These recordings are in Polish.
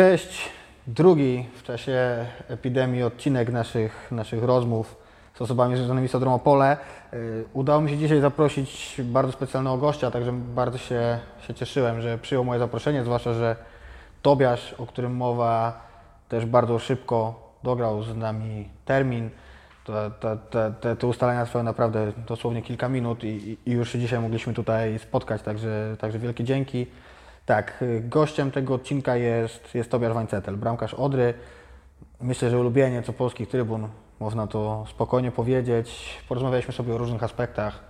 Cześć. Drugi w czasie epidemii odcinek naszych, naszych rozmów z osobami związanymi z Odrą Opole. Y, Udało mi się dzisiaj zaprosić bardzo specjalnego gościa, także bardzo się, się cieszyłem, że przyjął moje zaproszenie, zwłaszcza, że Tobiasz, o którym mowa, też bardzo szybko dograł z nami termin. Te, te, te, te, te ustalenia trwały naprawdę dosłownie kilka minut i, i już się dzisiaj mogliśmy tutaj spotkać, także, także wielkie dzięki. Tak, y, gościem tego odcinka jest, jest Tobiasz Wańcetel, bramkarz Odry. Myślę, że ulubieniec o polskich trybun, można to spokojnie powiedzieć. Porozmawialiśmy sobie o różnych aspektach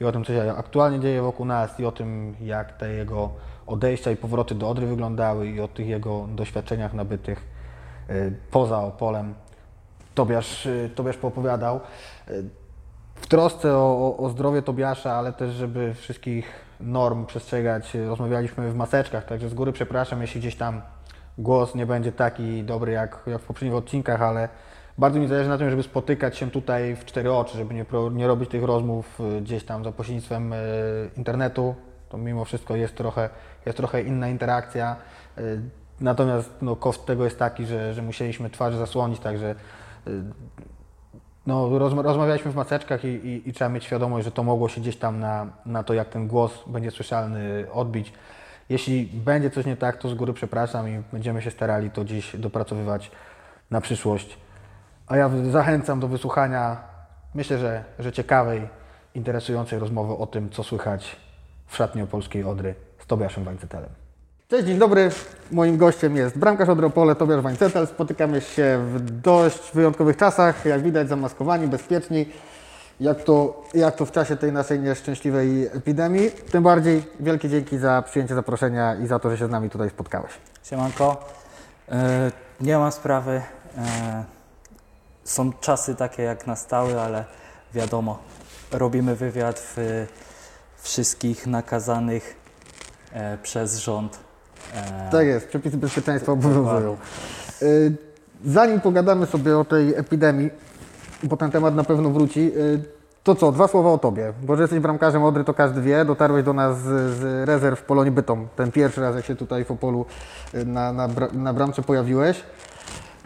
i o tym, co się aktualnie dzieje wokół nas i o tym, jak te jego odejścia i powroty do Odry wyglądały i o tych jego doświadczeniach nabytych y, poza Opolem. Tobiasz, y, Tobiasz poopowiadał. W trosce o, o zdrowie Tobiasza, ale też, żeby wszystkich norm przestrzegać, rozmawialiśmy w maseczkach, także z góry przepraszam, jeśli gdzieś tam głos nie będzie taki dobry jak, jak w poprzednich odcinkach, ale bardzo mi zależy na tym, żeby spotykać się tutaj w cztery oczy, żeby nie, nie robić tych rozmów y, gdzieś tam za pośrednictwem y, internetu. To mimo wszystko jest trochę, jest trochę inna interakcja. Y, Natomiast no, koszt tego jest taki, że, że musieliśmy twarz zasłonić, także no, rozma- rozmawialiśmy w maseczkach i, i, i trzeba mieć świadomość, że to mogło się gdzieś tam na, na to, jak ten głos będzie słyszalny, odbić. Jeśli będzie coś nie tak, to z góry przepraszam i będziemy się starali to dziś dopracowywać na przyszłość. A ja zachęcam do wysłuchania, myślę, że, że ciekawej, interesującej rozmowy o tym, co słychać w szatni Opolskiej Odry z Tobiaszem Wańcetelem. Cześć, dzień dobry. Moim gościem jest bramkarz Odry Opole, Tobiasz Wańcetel. Spotykamy się w dość wyjątkowych czasach, jak widać zamaskowani, bezpieczni. Jak to, jak to w czasie tej naszej nieszczęśliwej epidemii. Tym bardziej wielkie dzięki za przyjęcie zaproszenia i za to, że się z nami tutaj spotkałeś. Siemanko. E, nie ma sprawy. E, są czasy takie jak nastały, ale wiadomo, robimy wywiad w wszystkich nakazanych e, przez rząd. E, Tak jest, przepisy bezpieczeństwa obowiązują. Y, Zanim pogadamy sobie o tej epidemii, bo ten temat na pewno wróci, y, to co, dwa słowa o Tobie. Bo że jesteś bramkarzem Odry, to każdy wie. Dotarłeś do nas z, z rezerw w Polonii Bytom. Ten pierwszy raz, jak się tutaj w Opolu na, na, na bramce pojawiłeś.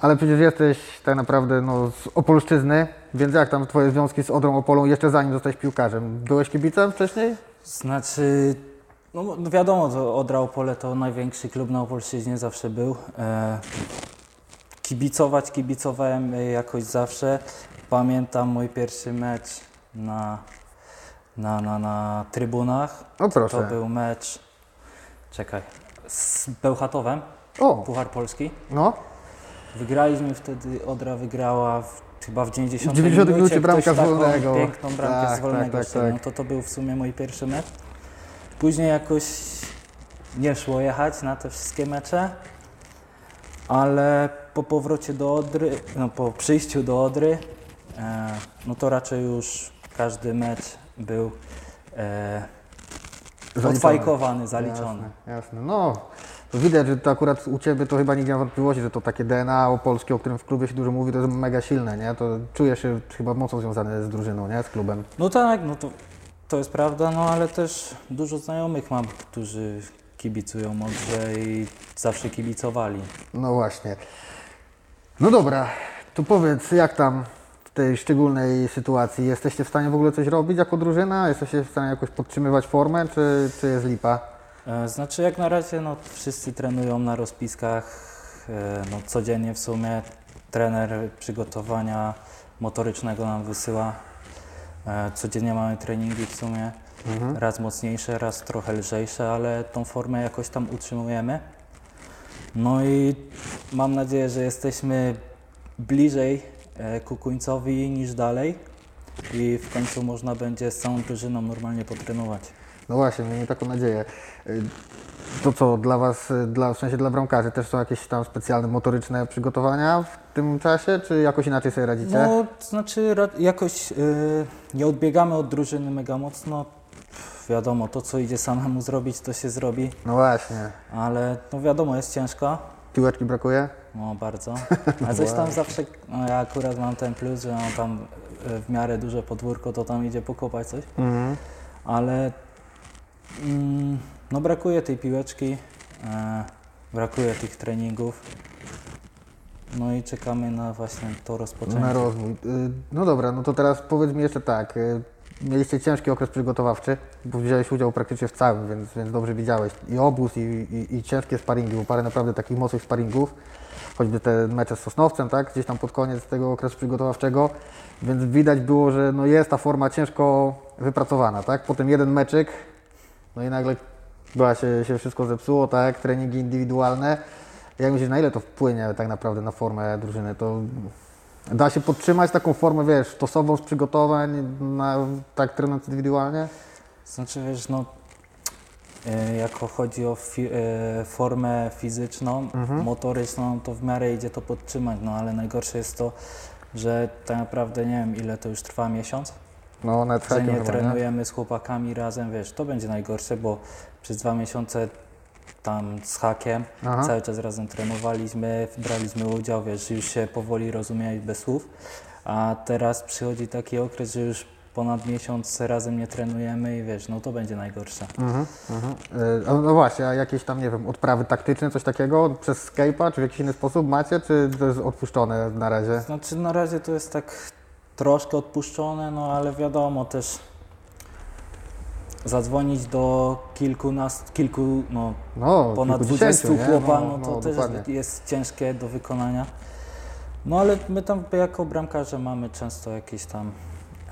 Ale przecież jesteś tak naprawdę no, z Opolszczyzny, więc jak tam Twoje związki z Odrą Opolą jeszcze zanim zostałeś piłkarzem? Byłeś kibicem wcześniej? Znaczy, no no wiadomo, to Odra Opole to największy klub na Opolszczyźnie zawsze był. E, kibicować kibicowałem e, jakoś zawsze. Pamiętam mój pierwszy mecz na, na, na, na trybunach. O proszę. To był mecz, czekaj, z Bełchatowem, O, Puchar Polski. no. Wygraliśmy wtedy, Odra wygrała w, chyba w 90 W 90 minucie minucie bramka z wolnego. piękną bramkę Tak, z wolnego tak, tak, strzelił. tak. No to to był w sumie mój pierwszy mecz. Później jakoś nie szło jechać na te wszystkie mecze, ale po powrocie do Odry, no po przyjściu do Odry, e, no to raczej już każdy mecz był e, Zaliczony. odfajkowany, zaliczony. Jasne, jasne. No, to widać, że to akurat u Ciebie to chyba nikt nie ma wątpliwości, że to takie DNA opolskie, o którym w klubie się dużo mówi, to jest mega silne, nie? To czujesz się chyba mocno związany z drużyną, nie? Z klubem. No tak, no to, to jest prawda, no ale też dużo znajomych mam, którzy kibicują Odrze i zawsze kibicowali. No właśnie. No dobra, to powiedz, jak tam w tej szczególnej sytuacji? Jesteście w stanie w ogóle coś robić jako drużyna? Jesteście w stanie jakoś podtrzymywać formę, czy, czy jest lipa? E, Znaczy jak na razie no, wszyscy trenują na rozpiskach, e, no, codziennie w sumie trener przygotowania motorycznego nam wysyła. E, Codziennie mamy treningi w sumie, raz mocniejsze, raz trochę lżejsze, ale tą formę jakoś tam utrzymujemy. No i mam nadzieję, że jesteśmy bliżej e, ku końcowi niż dalej i w końcu można będzie z całą drużyną normalnie potrenować. No właśnie, miejmy taką nadzieję. Y, To co, dla Was, y, dla, w sensie dla bramkarzy też są jakieś tam specjalne motoryczne przygotowania w tym czasie, czy jakoś inaczej sobie radzicie? No, to znaczy ra- jakoś y, nie odbiegamy od drużyny mega mocno. Pff, Wiadomo, to co idzie samemu zrobić, to się zrobi, No właśnie. ale no wiadomo, jest ciężko. Piłeczki brakuje? No bardzo. A coś tam zawsze, no ja akurat mam ten plus, że mam tam y, w miarę duże podwórko, to tam idzie pokopać coś. Mhm. Ale no brakuje tej piłeczki. E, brakuje tych treningów. No i czekamy na właśnie to rozpoczęcie. Na rozwój. Y, No dobra, no to teraz powiedz mi jeszcze tak. y, Mieliście ciężki okres przygotowawczy, bo wziąłeś udział praktycznie w całym, więc, więc dobrze widziałeś i obóz, i, i, i ciężkie sparingi, bo parę naprawdę takich mocnych sparingów, choćby te mecze z Sosnowcem, tak, gdzieś tam pod koniec tego okresu przygotowawczego, więc widać było, że no jest ta forma ciężko wypracowana, tak. Potem jeden meczyk, no i nagle chyba się, się wszystko zepsuło, tak, treningi indywidualne. Jak myślisz, na ile to wpłynie tak naprawdę na formę drużyny? To da się podtrzymać taką formę, wiesz, stosową z przygotowań, na, tak trenując indywidualnie? Znaczy wiesz, no e, jako chodzi o fi- e, formę fizyczną, Mhm. motoryczną, to w miarę idzie to podtrzymać, no ale najgorsze jest to, że tak naprawdę nie wiem ile to już trwa miesiąc, No, że nie trenujemy z chłopakami razem, wiesz, to będzie najgorsze, bo przez dwa miesiące tam z hakiem Aha. cały czas razem trenowaliśmy, braliśmy udział, wiesz, już się powoli rozumieli bez słów, a teraz przychodzi taki okres, że już ponad miesiąc razem nie trenujemy i wiesz, no to będzie najgorsze. Mhm, mhm. A No właśnie, a jakieś tam, nie wiem, odprawy taktyczne, coś takiego przez Skype'a, czy w jakiś inny sposób macie, czy to jest odpuszczone na razie? Znaczy na razie to jest tak troszkę odpuszczone, no ale wiadomo też zadzwonić do kilkunastu, kilku, no No, ponad 20 nie? chłopa, no, to też dokładnie. jest ciężkie do wykonania. No ale my tam jako bramkarze mamy często jakieś tam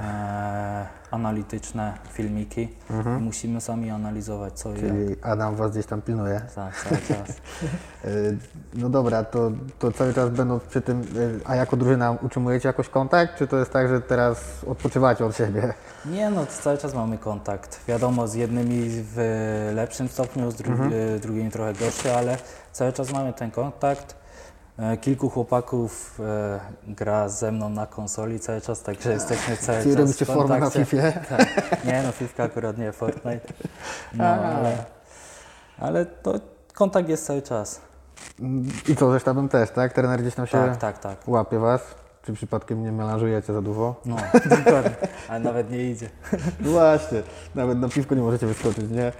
e, analityczne filmiki. Musimy sami analizować co i jak. Mhm. Czyli Adam Was gdzieś tam pilnuje. Tak, cały czas. Y, No dobra, to, to cały czas będąc przy tym, y, a jako drużyna utrzymujecie jakoś kontakt, czy to jest tak, że teraz odpoczywacie od siebie? Nie no, cały czas mamy kontakt. Wiadomo, z jednymi w lepszym stopniu, z dru- e, drugimi trochę gorszy, ale cały czas mamy ten kontakt. E, Kilku chłopaków e, gra ze mną na konsoli cały czas, także jesteśmy cały Czyli czas robicie w formę na. FIFA? Tak. Nie no, FIFA akurat nie, Fortnite. No, ale, ale to kontakt jest cały czas. I co, ze sztabem też, tak? Trener gdzieś tam się Tak, tak, tak. łapie Was? Czy przypadkiem nie melanżujecie za dużo? No, dokładnie. Ale nawet nie idzie. No właśnie, nawet na piwko nie możecie wyskoczyć, nie?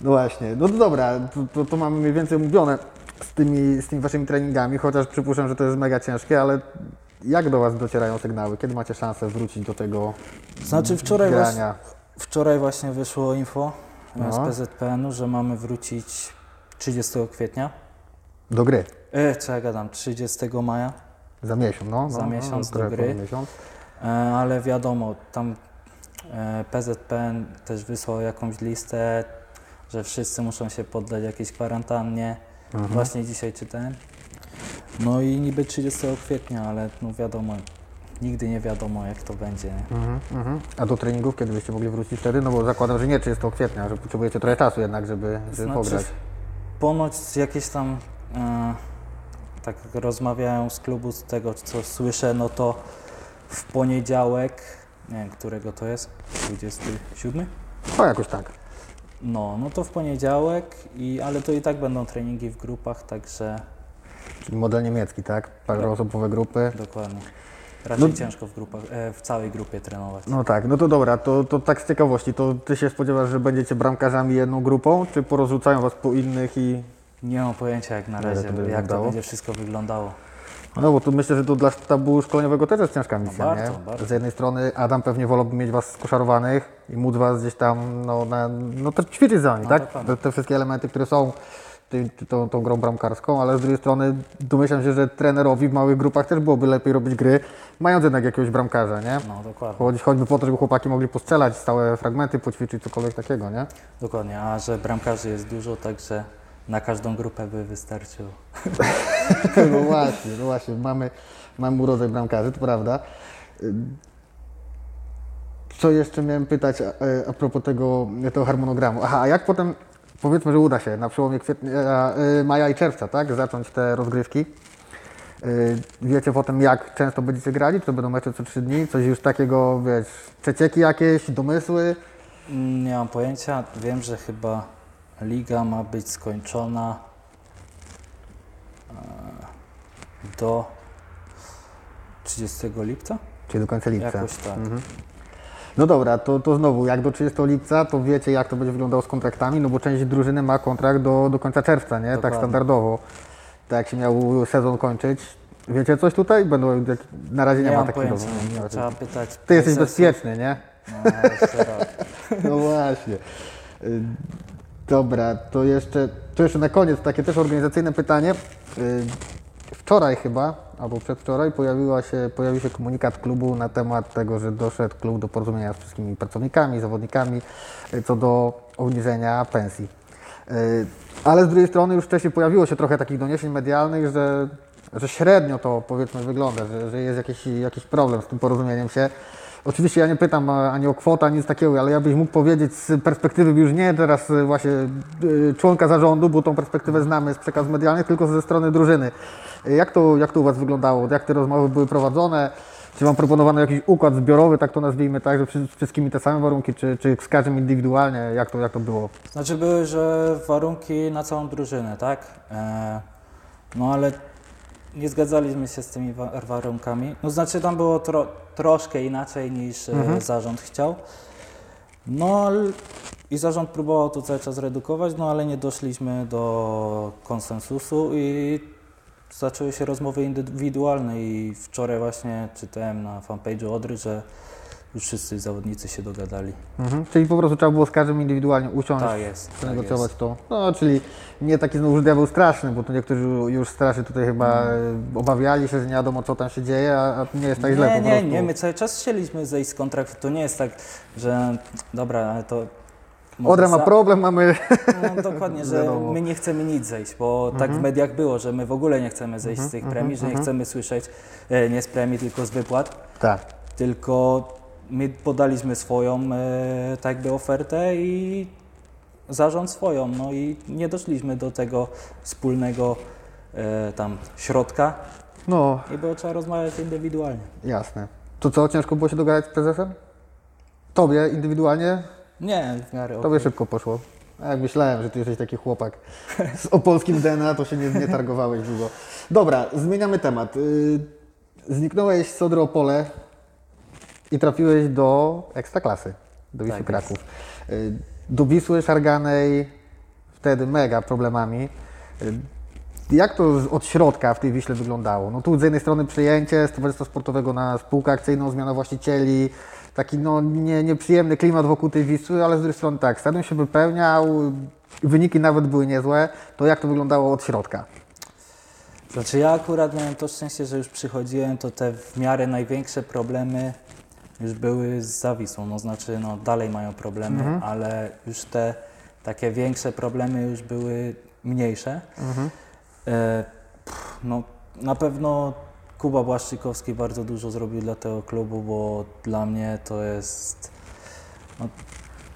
No właśnie, no to dobra, to, to, to mamy mniej więcej omówione z tymi, z tymi Waszymi treningami, chociaż przypuszczam, że to jest mega ciężkie, ale jak do Was docierają sygnały? Kiedy macie szansę wrócić do tego Znaczy wczoraj właśnie, grania? wczoraj właśnie wyszło info No. z PZPN-u, że mamy wrócić 30 kwietnia. Do gry? E, co ja gadam, 30 maja, Za miesiąc, no. no Za no, miesiąc trochę do gry. miesiąc. e, ale wiadomo, tam e, PZPN też wysłał jakąś listę, że wszyscy muszą się poddać jakiejś kwarantannie. Mhm. Właśnie dzisiaj czytałem. No i niby 30 kwietnia, ale no wiadomo, nigdy nie wiadomo jak to będzie. Mhm, mhm. A do treningów kiedy byście mogli wrócić wtedy? No bo zakładam, że nie 30 kwietnia, że potrzebujecie trochę czasu jednak, żeby, żeby Znaczy, pograć. Ponoć jakieś tam e, tak rozmawiają z klubu z tego co słyszę, no to w poniedziałek, nie wiem którego to jest, 27? O, jakoś tak. No, no to w poniedziałek, i, ale to i tak będą treningi w grupach, także Czyli model niemiecki, tak? Paroosobowe grupy. dokładnie. Raczej No- ciężko w grupach, e, w całej grupie trenować. No tak, no to dobra, to, to tak z ciekawości, to Ty się spodziewasz, że będziecie bramkarzami jedną grupą, czy porozrzucają Was po innych i... Nie mam pojęcia jak na Jak razie, to jak to będzie wszystko wyglądało. No bo tu myślę, że to dla sztabu szkoleniowego też jest ciężka misja, bardzo, nie? bardzo. Z jednej strony Adam pewnie wolałby mieć Was skoszarowanych i móc Was gdzieś tam, no, na, no też ćwiczyć za nimi, No, tak? dokładnie. Te, te wszystkie elementy, które są ty, ty, tą, tą grą bramkarską, ale z drugiej strony domyślam się, że trenerowi w małych grupach też byłoby lepiej robić gry, mając jednak jakiegoś bramkarza, nie? No dokładnie. Chodzi, choćby po to, żeby chłopaki mogli postrzelać stałe fragmenty, poćwiczyć cokolwiek takiego, nie? Dokładnie, a że bramkarzy jest dużo, także na każdą grupę by wystarczyło. No właśnie, no właśnie, mamy, mamy urodzaj bramkarzy, to prawda. Co jeszcze miałem pytać a, a propos tego, tego harmonogramu? Aha, a jak potem, powiedzmy, że uda się na przełomie kwietnia, y, maja i czerwca, tak, zacząć te rozgrywki? Wiecie potem, jak często będziecie grali? Czy to będą mecze co trzy dni? Coś już takiego, wiesz, przecieki jakieś, domysły? Mm, Nie mam pojęcia, wiem, że chyba liga ma być skończona e, do 30 lipca? Czyli do końca lipca? Jakoś tak. Mhm. No dobra, to, to znowu, jak do 30 lipca, to wiecie jak to będzie wyglądało z kontraktami, no bo część drużyny ma kontrakt do, do końca czerwca, nie? Tak Dokładnie. standardowo. Tak jak się miał sezon kończyć. Wiecie coś tutaj? Będą, na razie nie, Nie ma takiego. pojęcia, nie ma trzeba pytać. Ty jesteś bezpieczny, nie? No. No właśnie. Dobra, to jeszcze, to jeszcze na koniec takie też organizacyjne pytanie. Y, Wczoraj chyba, albo przedwczoraj pojawiła się, pojawił się komunikat klubu na temat tego, że doszedł klub do porozumienia z wszystkimi pracownikami, zawodnikami y, co do obniżenia pensji. Y, Ale z drugiej strony już wcześniej pojawiło się trochę takich doniesień medialnych, że, że średnio to powiedzmy wygląda, że, że jest jakiś, jakiś problem z tym porozumieniem się. Oczywiście ja nie pytam a- ani o kwotę, ani nic takiego, ale ja byś mógł powiedzieć z perspektywy już nie teraz y, właśnie y, członka zarządu, bo tą perspektywę znamy z przekazów medialnych, tylko ze strony drużyny. Jak to, jak to u Was wyglądało? Jak te rozmowy były prowadzone? Czy Wam proponowano jakiś układ zbiorowy, tak to nazwijmy, tak, że z wszystkimi te same warunki, czy, czy z każdym indywidualnie? Jak to, jak to było? Znaczy były, że warunki na całą drużynę, tak? E, no ale nie zgadzaliśmy się z tymi wa- warunkami. No znaczy tam było tro, troszkę inaczej niż e, zarząd chciał. No i zarząd próbował to cały czas redukować, no ale nie doszliśmy do konsensusu i zaczęły się rozmowy indywidualne i wczoraj właśnie czytałem na fanpage'u Odry, że już wszyscy zawodnicy się dogadali. Mhm. Czyli po prostu trzeba było z każdym indywidualnie usiąść, Tak jest, tak przenegocjować jest. to. No, czyli nie taki znowu diabeł straszny, bo tu niektórzy już strasznie tutaj chyba Mm. e, obawiali się, że nie wiadomo co tam się dzieje, a, nie jest tak źle nie, po nie, prostu. nie, my cały czas chcieliśmy zejść z kontraktu. To nie jest tak, że dobra, ale to. Odra ma problem, mamy... No, dokładnie, że. Mhm. my nie chcemy nic zejść, bo tak w mediach było, że my w ogóle nie chcemy zejść z tych premii, że nie chcemy słyszeć e, nie z premii, tylko z wypłat. Tak. Tylko my podaliśmy swoją e, tak jakby ofertę i zarząd swoją. No i nie doszliśmy do tego wspólnego e, tam środka No, i było trzeba rozmawiać indywidualnie. jasne. To co, ciężko było się dogadać z prezesem? Tobie indywidualnie? Nie, w miarę Tobie szybko poszło. A jak myślałem, że ty jesteś taki chłopak z opolskim DNA, to się nie, nie targowałeś długo. Dobra, zmieniamy temat. Y, Zniknąłeś z Odry Opole i trafiłeś do Ekstraklasy, do Wisły Tak Kraków. Y, Do Wisły Szarganej wtedy mega problemami. Y, Jak to od środka w tej Wiśle wyglądało? No tu z jednej strony przejęcie z Towarzystwa Sportowego na spółkę akcyjną, zmiana właścicieli, taki no nie, nieprzyjemny klimat wokół tej Wisły, ale z drugiej strony tak, stadion się wypełniał, wyniki nawet były niezłe. To jak to wyglądało od środka? Znaczy ja akurat miałem to szczęście, że już przychodziłem, to te w miarę największe problemy już były z Zawisą, no znaczy no dalej mają problemy, ale już te takie większe problemy już były mniejsze. E, pff, no na pewno Kuba Błaszczykowski bardzo dużo zrobił dla tego klubu, bo dla mnie to jest no,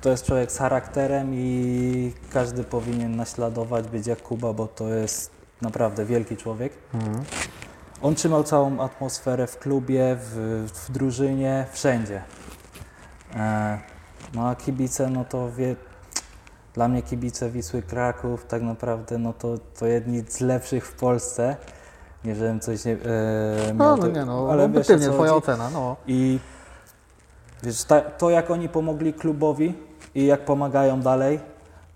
to jest człowiek z charakterem i każdy powinien naśladować, być jak Kuba, bo to jest naprawdę wielki człowiek. On trzymał całą atmosferę w klubie, w, w drużynie, wszędzie. E, no a kibice, no to wie, dla mnie kibice Wisły Kraków tak naprawdę, no to, to jedni z lepszych w Polsce. Nie, żebym coś nie, e, No, miał, no to- nie no, ale wiesz, obiektywnie, co twoja ocena, no. I wiesz, ta, to jak oni pomogli klubowi i jak pomagają dalej,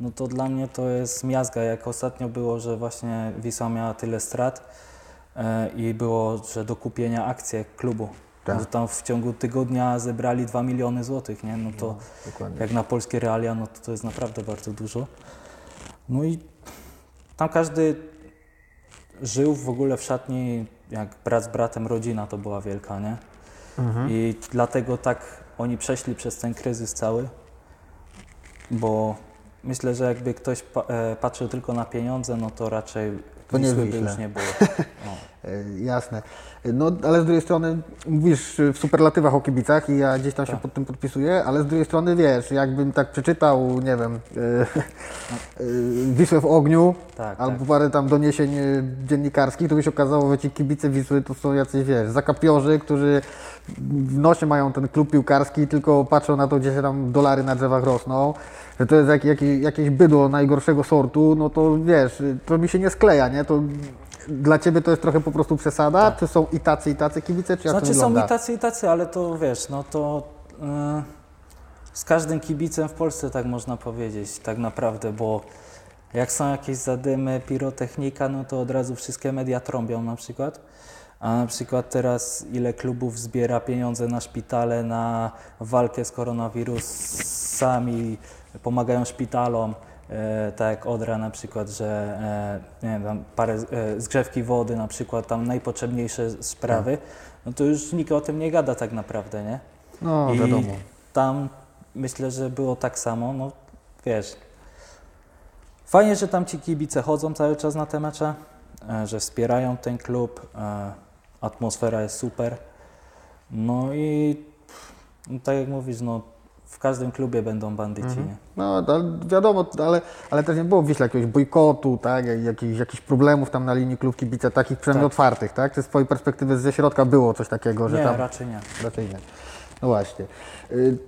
no to dla mnie to jest miazga. Jak ostatnio było, że właśnie Wisła miała tyle strat i było, że do kupienia akcje klubu. Tak. Że tam w ciągu tygodnia zebrali 2 miliony złotych, nie? No to Dokładnie. jak na polskie realia, no to to jest naprawdę bardzo dużo. No i tam każdy żył w ogóle w szatni, jak brat z bratem, rodzina to była wielka, nie? I dlatego tak oni przeszli przez ten kryzys cały, bo myślę, że jakby ktoś e, patrzył tylko na pieniądze, no to raczej To nie Wisły już nie było. No. E, Jasne. No, ale z drugiej strony mówisz w superlatywach o kibicach i ja gdzieś tam się Tak. pod tym podpisuję, ale z drugiej strony wiesz, jakbym tak przeczytał, nie wiem, e, e, Wisłę w ogniu, Tak, albo tak. parę tam doniesień dziennikarskich, to by się okazało, że ci kibice Wisły to są jacyś, wiesz, zakapiorzy, którzy w nosie mają ten klub piłkarski, tylko patrzą na to, gdzie się tam dolary na drzewach rosną, że to jest jak, jak, jakieś bydło najgorszego sortu, no to wiesz, to mi się nie skleja, nie? To dla Ciebie to jest trochę po prostu przesada? Czy są i tacy, i tacy kibice, czy jak to Tak. Znaczy są wygląda? i tacy, i tacy, ale to wiesz, no to yy, Z każdym kibicem w Polsce tak można powiedzieć, tak naprawdę, bo jak są jakieś zadymy, pirotechnika, no to od razu wszystkie media trąbią na przykład. A na przykład teraz ile klubów zbiera pieniądze na szpitale, na walkę z koronawirusami, pomagają szpitalom, e, tak jak Odra na przykład, że e, nie wiem, tam parę e, zgrzewki wody na przykład, tam najpotrzebniejsze sprawy, no to już nikt o tym nie gada tak naprawdę, nie? No, I wiadomo. tam myślę, że było tak samo, no wiesz. Fajnie, że tam ci kibice chodzą cały czas na te mecze, że wspierają ten klub, atmosfera jest super. No i no, tak jak mówisz, no w każdym klubie będą bandyci, Mhm. nie? No, wiadomo, ale, ale też nie było w Wiśle jakiegoś bojkotu, tak, jak- jakichś, jakichś problemów tam na linii klub kibica, takich przynajmniej Tak. otwartych, tak? Czy z Twojej perspektywy ze środka było coś takiego, że Nie, tam... raczej nie. Raczej nie. No właśnie. Y,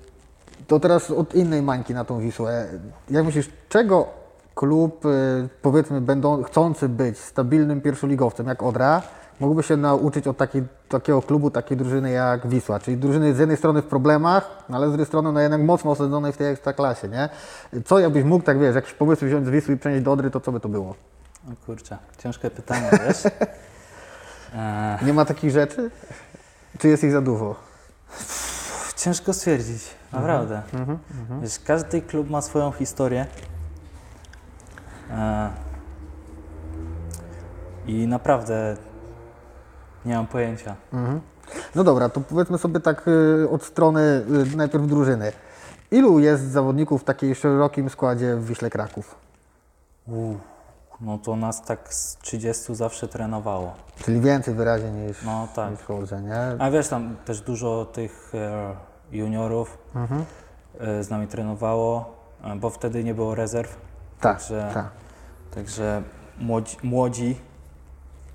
To teraz od innej mańki na tą Wisłę. Jak myślisz, czego klub, y, powiedzmy, będą, chcący być stabilnym pierwszoligowcem jak Odra, mógłby się nauczyć od takiej, takiego klubu, takiej drużyny jak Wisła? Czyli drużyny z jednej strony w problemach, ale z drugiej strony no jednak mocno osadzonej w tej ekstraklasie, nie? Co jakbyś mógł, tak wiesz, jakiś pomysł wziąć z Wisły i przenieść do Odry, to co by to było? O kurczę, ciężkie pytanie, wiesz? Nie ma takich rzeczy? Czy jest ich za dużo? ciężko stwierdzić, naprawdę. Mhm, Wiesz, każdy klub ma swoją historię. E, I naprawdę nie mam pojęcia. Mhm. No dobra, to powiedzmy sobie tak y, od strony y, najpierw drużyny. Ilu jest zawodników w takiej szerokim składzie w Wiśle Kraków? Uuu, no to nas tak z 30 zawsze trenowało. Czyli więcej wyraźnie niż, No tak. niż nie? A wiesz, tam też dużo tych e, juniorów Mhm. e, z nami trenowało, e, bo wtedy nie było rezerw. Tak, Także, tak. także młodzi, młodzi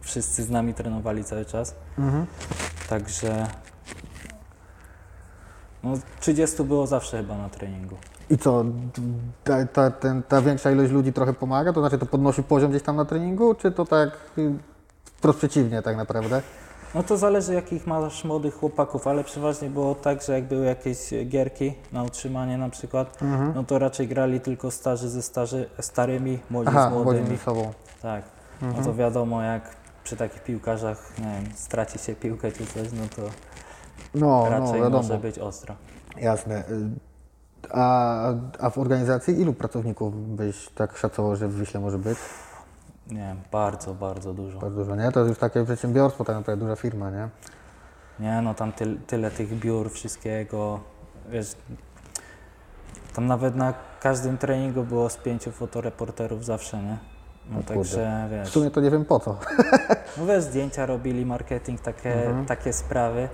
wszyscy z nami trenowali cały czas. Mhm. Także no, 30 było zawsze chyba na treningu. I co, ta, ta, ten, ta większa ilość ludzi trochę pomaga? To znaczy to podnosi poziom gdzieś tam na treningu, czy to tak y, wprost przeciwnie tak naprawdę? No to zależy jakich masz młodych chłopaków, ale przeważnie było tak, że jak były jakieś gierki na utrzymanie na przykład, Mhm. no to raczej grali tylko starzy ze starzy, starymi, młodzi Aha, z młodzi młodymi. między sobą. Tak. Mhm. No to wiadomo, jak przy takich piłkarzach, nie wiem, straci się piłkę czy coś, no to No, no, raczej wiadomo. może być ostro. Jasne. A, a w organizacji ilu pracowników byś tak szacował, że w Wiśle może być? Nie wiem, bardzo, bardzo dużo. Bardzo dużo, nie? To jest już takie przedsiębiorstwo, tak naprawdę duża firma, nie? Nie, no tam tyl, tyle tych biur, wszystkiego, wiesz, tam nawet na każdym treningu było z pięciu fotoreporterów zawsze, nie? No także, W wiesz, sumie to nie wiem po co. no wiesz, zdjęcia robili, marketing, takie, Mhm. takie sprawy.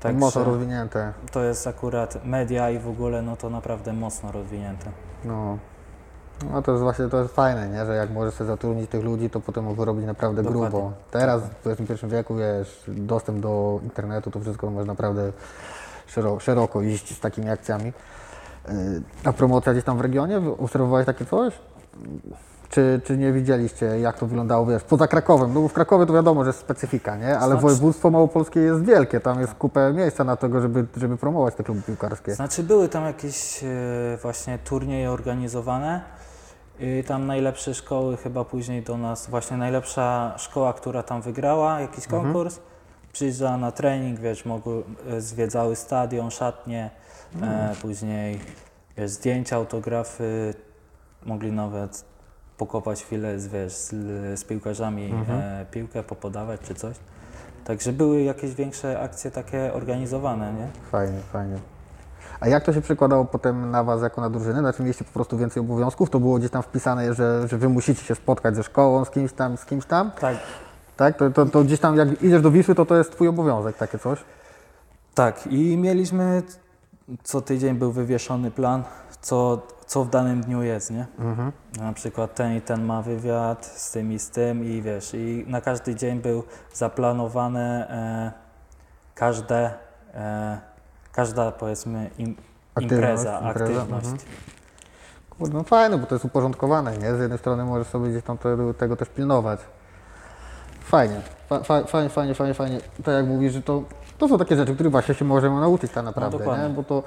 Tak mocno rozwinięte. to jest akurat media i w ogóle, no to naprawdę mocno rozwinięte. No. No to jest właśnie to jest fajne, nie? że jak możesz sobie zatrudnić tych ludzi, to potem mogą robić naprawdę Dokładnie. grubo. Teraz w XXI wieku wiesz, dostęp do internetu, to wszystko może naprawdę szeroko, szeroko iść z takimi akcjami. Yy, A promocja gdzieś tam w regionie? Obserwowałeś takie coś? Czy, czy nie widzieliście, jak to wyglądało, wiesz, poza Krakowem? No bo w Krakowie to wiadomo, że jest specyfika, nie? Ale Znaczy- województwo małopolskie jest wielkie, tam jest kupę miejsca na tego, żeby, żeby promować te kluby piłkarskie. Znaczy były tam jakieś e, właśnie turnieje organizowane i tam najlepsze szkoły chyba później do nas, właśnie najlepsza szkoła, która tam wygrała jakiś Mhm. konkurs, przyjeżdżała na trening, wiesz, mogły, e, zwiedzały stadion, szatnie, Mhm. e, później wiesz, zdjęcia, autografy, mogli nawet pokopać chwilę z, wiesz, z, z piłkarzami Mhm. e, piłkę, popodawać czy coś. Także były jakieś większe akcje takie organizowane, nie? Fajnie, fajnie. A jak to się przekładało potem na Was jako na drużynę? Znaczy mieliście po prostu więcej obowiązków? To było gdzieś tam wpisane, że, że Wy musicie się spotkać ze szkołą, z kimś tam, z kimś tam? Tak, Tak? To, to, to gdzieś tam jak idziesz do Wisły, to to jest Twój obowiązek, takie coś? Tak, i mieliśmy co tydzień był wywieszony plan, co, co w danym dniu jest, nie? Mhm. Na przykład ten i ten ma wywiad z tym i z tym i wiesz, i na każdy dzień był zaplanowane e, każde, e, każda powiedzmy im, Aktywność, impreza, impreza, aktywność. mhm. Kurde, no fajne, bo to jest uporządkowane, nie? Z jednej strony możesz sobie gdzieś tam te, tego też pilnować. Fajnie, fa, fa, fajnie, fajnie, fajnie, fajnie. Tak jak mówisz, że to, to są takie rzeczy, których właśnie się możemy nauczyć tak naprawdę, dokładnie. nie? bo to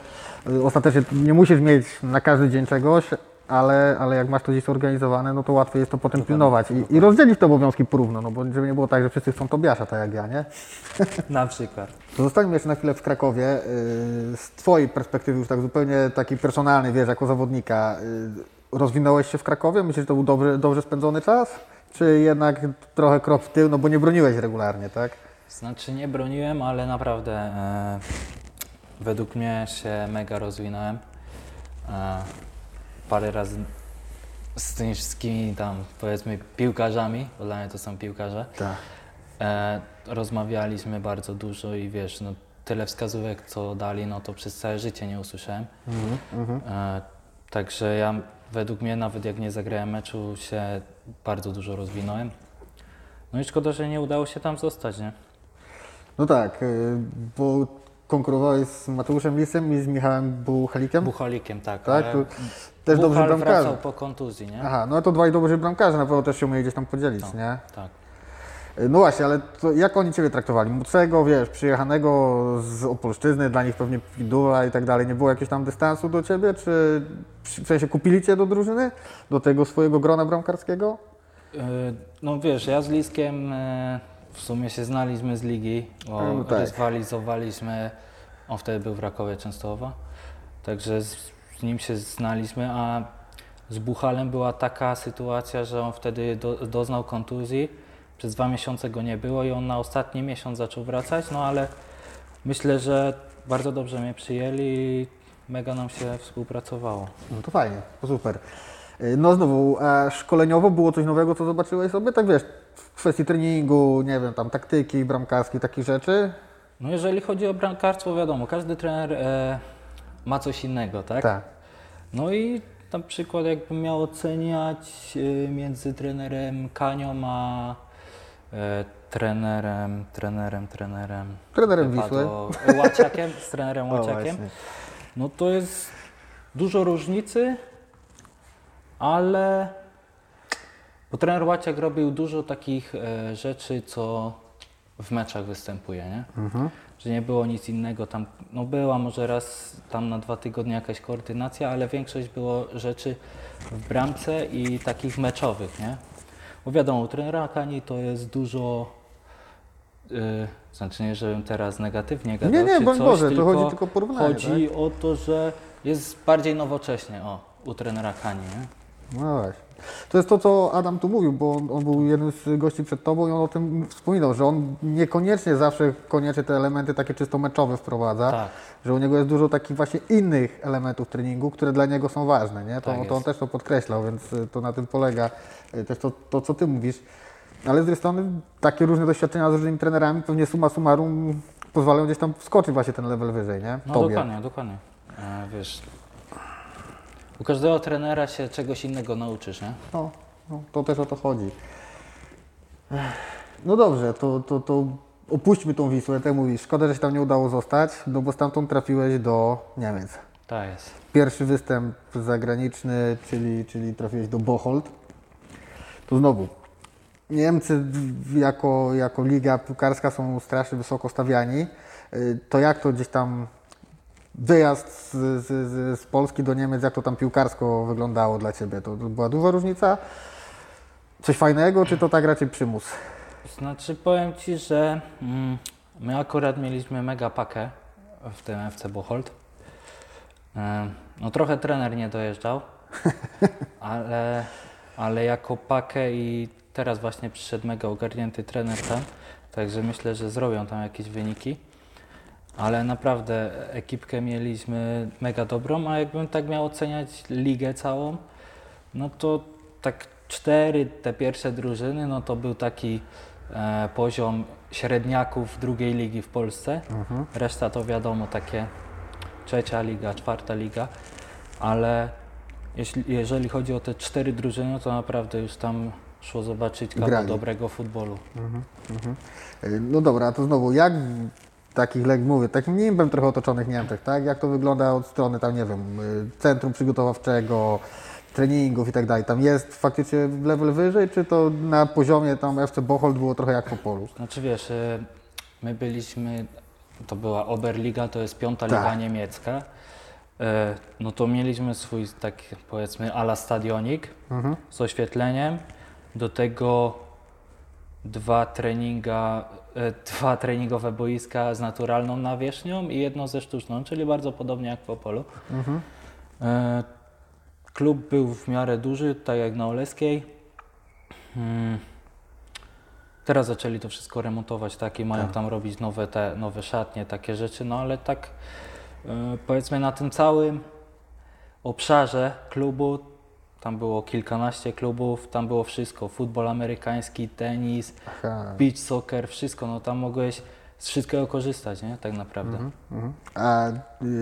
y, ostatecznie nie musisz mieć na każdy dzień czegoś, ale, ale jak masz to gdzieś zorganizowane, no to łatwiej jest to potem pilnować i, i rozdzielić te obowiązki porówno, no bo żeby nie było tak, że wszyscy chcą Tobiasza, tak jak ja, nie? Na przykład. To zostańmy jeszcze na chwilę w Krakowie. Yy, Z Twojej perspektywy już tak zupełnie takiej personalnej, wiesz, jako zawodnika, yy, rozwinąłeś się w Krakowie? Myślisz, że to był dobry, dobrze spędzony czas? Czy jednak trochę krok w tył, no bo nie broniłeś regularnie, tak? Znaczy nie broniłem, ale naprawdę e, według mnie się mega rozwinąłem. E, parę razy z tymi wszystkimi tam powiedzmy piłkarzami, bo dla mnie to są piłkarze, Tak. e, rozmawialiśmy bardzo dużo i wiesz, no, tyle wskazówek co dali, no to przez całe życie nie usłyszałem. E, także ja według mnie nawet jak nie zagrałem meczu się bardzo dużo rozwinąłem. No i szkoda, że nie udało się tam zostać, nie? No tak, yy, bo konkurowałeś z Mateuszem Lisem i z Michałem Buchalikiem? Buchalikiem, tak. tak? ale To też dobrzy Buchal bramkarze. wracał po kontuzji, nie? Aha, no to dwaj dobrzy bramkarze, na pewno też się umieli gdzieś tam podzielić, No. nie? Tak. No właśnie, ale jak oni Ciebie traktowali? Młodszego, wiesz, przyjechanego z Opolszczyzny, dla nich pewnie Pidula i tak dalej. Nie było jakiegoś tam dystansu do Ciebie? Czy w sensie kupili Cię do drużyny? Do tego swojego grona bramkarskiego? Y, No wiesz, ja z Liskiem w sumie się znaliśmy z ligi, bo No tak. rywalizowaliśmy, on wtedy był w Rakowie Częstochowa, także z, z nim się znaliśmy, a z Buchalem była taka sytuacja, że on wtedy do, doznał kontuzji, przez dwa miesiące go nie było i on na ostatni miesiąc zaczął wracać, no ale myślę, że bardzo dobrze mnie przyjęli i mega nam się współpracowało. No to fajnie, to super. Y, No znowu, a szkoleniowo było coś nowego, co zobaczyłeś sobie? Tak wiesz, w kwestii treningu, nie wiem, tam taktyki, bramkarskiej, takich rzeczy? No jeżeli chodzi o bramkarstwo, wiadomo, każdy trener e, ma coś innego, tak? Tak. No i na przykład jakbym miał oceniać e, między trenerem Kanią a e, trenerem, trenerem, trenerem... Trenerem wypadło- Łaciakiem, z trenerem Łaciakiem. No to jest dużo różnicy, ale bo trener Łaciak robił dużo takich e, rzeczy, co w meczach występuje, nie? Że nie było nic innego tam, no była może raz tam na dwa tygodnie jakaś koordynacja, ale większość było rzeczy w bramce i takich meczowych, nie? Bo wiadomo, u trenera Kani to jest dużo, yy, znaczy nie, żebym teraz negatywnie gadał, Nie, nie, czy broń coś, Boże, to chodzi tylko o porównanie, tak? Chodzi o to, że jest bardziej nowocześnie, o, u trenera Kani, nie? No właśnie. To jest to, co Adam tu mówił, bo on, on był jednym z gości przed Tobą i on o tym wspominał, że on niekoniecznie zawsze koniecznie te elementy takie czysto meczowe wprowadza, Tak. że u niego jest dużo takich właśnie innych elementów treningu, które dla niego są ważne, nie? To, Tak to on też to podkreślał, więc y, to na tym polega y, też to, to, co Ty mówisz. Ale z drugiej strony takie różne doświadczenia z różnymi trenerami pewnie summa summarum pozwalają gdzieś tam wskoczyć właśnie ten level wyżej, nie? No Tobie. dokładnie, dokładnie. E, wiesz, u każdego trenera się czegoś innego nauczysz, nie? No, no, to też o to chodzi. No dobrze, to, to, to opuśćmy tą Wisłę, tak mówisz. Szkoda, że się tam nie udało zostać, no bo stamtąd trafiłeś do Niemiec. Tak jest. Pierwszy występ zagraniczny, czyli, czyli trafiłeś do Bocholt. To znowu, Niemcy jako, jako liga piłkarska są strasznie wysoko stawiani. Y, To jak to gdzieś tam wyjazd z, z, z, Polski do Niemiec, jak to tam piłkarsko wyglądało dla Ciebie? To, to była duża różnica? Coś fajnego, czy to tak raczej przymus? Znaczy powiem Ci, że mm, my akurat mieliśmy mega pakę w tym FC Bocholt. E, no trochę trener nie dojeżdżał, ale, ale jako pakę i teraz właśnie przyszedł mega ogarnięty trener tam, także myślę, że zrobią tam jakieś wyniki. Ale naprawdę ekipkę mieliśmy mega dobrą, a jakbym tak miał oceniać ligę całą, no to tak cztery te pierwsze drużyny, no to był taki e, poziom średniaków drugiej ligi w Polsce. Reszta to wiadomo takie trzecia liga, czwarta liga, ale jeśli, jeżeli chodzi o te cztery drużyny, to naprawdę już tam szło zobaczyć kawał Grali. dobrego futbolu. Y, No dobra, to znowu, jak takich, jak mówię, takim nimbem trochę otoczonych Niemczech, tak? Jak to wygląda od strony tam, nie wiem, y, centrum przygotowawczego, treningów i tak dalej. Tam jest faktycznie level wyżej, czy to na poziomie tam FC Bocholt było trochę jak po polu? Znaczy wiesz, y, my byliśmy, to była Oberliga, to jest piąta Tak. liga niemiecka. Y, No to mieliśmy swój tak powiedzmy ala stadionik Mhm. z oświetleniem. Do tego dwa treninga, dwa treningowe boiska z naturalną nawierzchnią i jedno ze sztuczną, czyli bardzo podobnie jak w Opolu. Mhm. E, Klub był w miarę duży, tak jak na Oleskiej. Mm. Teraz zaczęli to wszystko remontować, tak, i mają Tak. tam robić nowe, te, nowe szatnie, takie rzeczy, no ale tak e, powiedzmy na tym całym obszarze klubu, tam było kilkanaście klubów, tam było wszystko, futbol amerykański, tenis, Aha. beach soccer, wszystko, no tam mogłeś z wszystkiego korzystać, nie, tak naprawdę. Mhm. A y,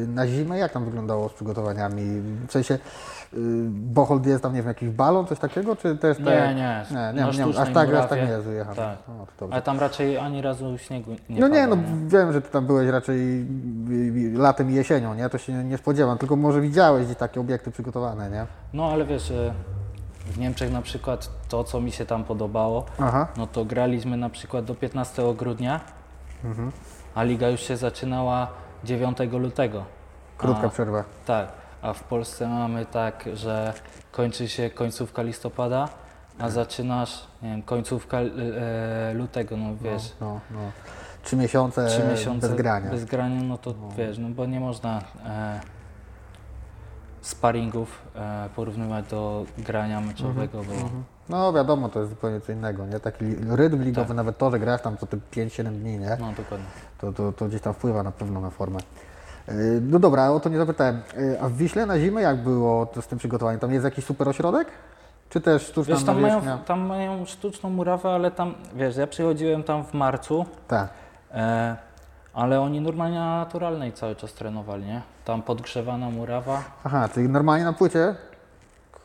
na zimę jak tam wyglądało z przygotowaniami? W sensie y, jest tam, nie wiem, jakiś balon, coś takiego, czy też Nie, tak? nie, nie, na nie, nie aż tak, aż tak nie jest wyjechane. Tak. O, to dobrze. Ale tam raczej ani razu śniegu nie no nie, no pada, wiem, że ty tam byłeś raczej y, y, latem i jesienią, nie? To się nie spodziewam, tylko może widziałeś gdzieś takie obiekty przygotowane, nie? No ale wiesz, w Niemczech na przykład to, co mi się tam podobało, Aha. no to graliśmy na przykład do 15 grudnia, Mhm. a liga już się zaczynała 9 lutego. Krótka A, przerwa. Tak, a w Polsce mamy tak, że kończy się końcówka listopada, a zaczynasz, nie wiem, końcówka e, lutego, no wiesz. No, no. Trzy miesiące, Trzy miesiące bez grania. Bez grania, no to wiesz, no bo nie można e, sparingów e, porównywać do grania meczowego, bo Mhm. No wiadomo, to jest zupełnie co innego, nie? Taki rytm ligowy, Tak. nawet to, że grasz tam co te 5-7 dni, nie? no dokładnie. To, to, to gdzieś tam wpływa na pewno na formę. Yy, No dobra, o to nie zapytałem. Yy, A w Wiśle na zimę jak było z tym przygotowaniem? Tam jest jakiś super ośrodek? Czy też sztuczna Wiesz, tam mają, tam mają sztuczną murawę, ale tam, wiesz, ja przychodziłem tam w marcu, Tak. e, ale oni normalnie na naturalnej cały czas trenowali, nie? Tam podgrzewana murawa. Aha, czyli normalnie na płycie?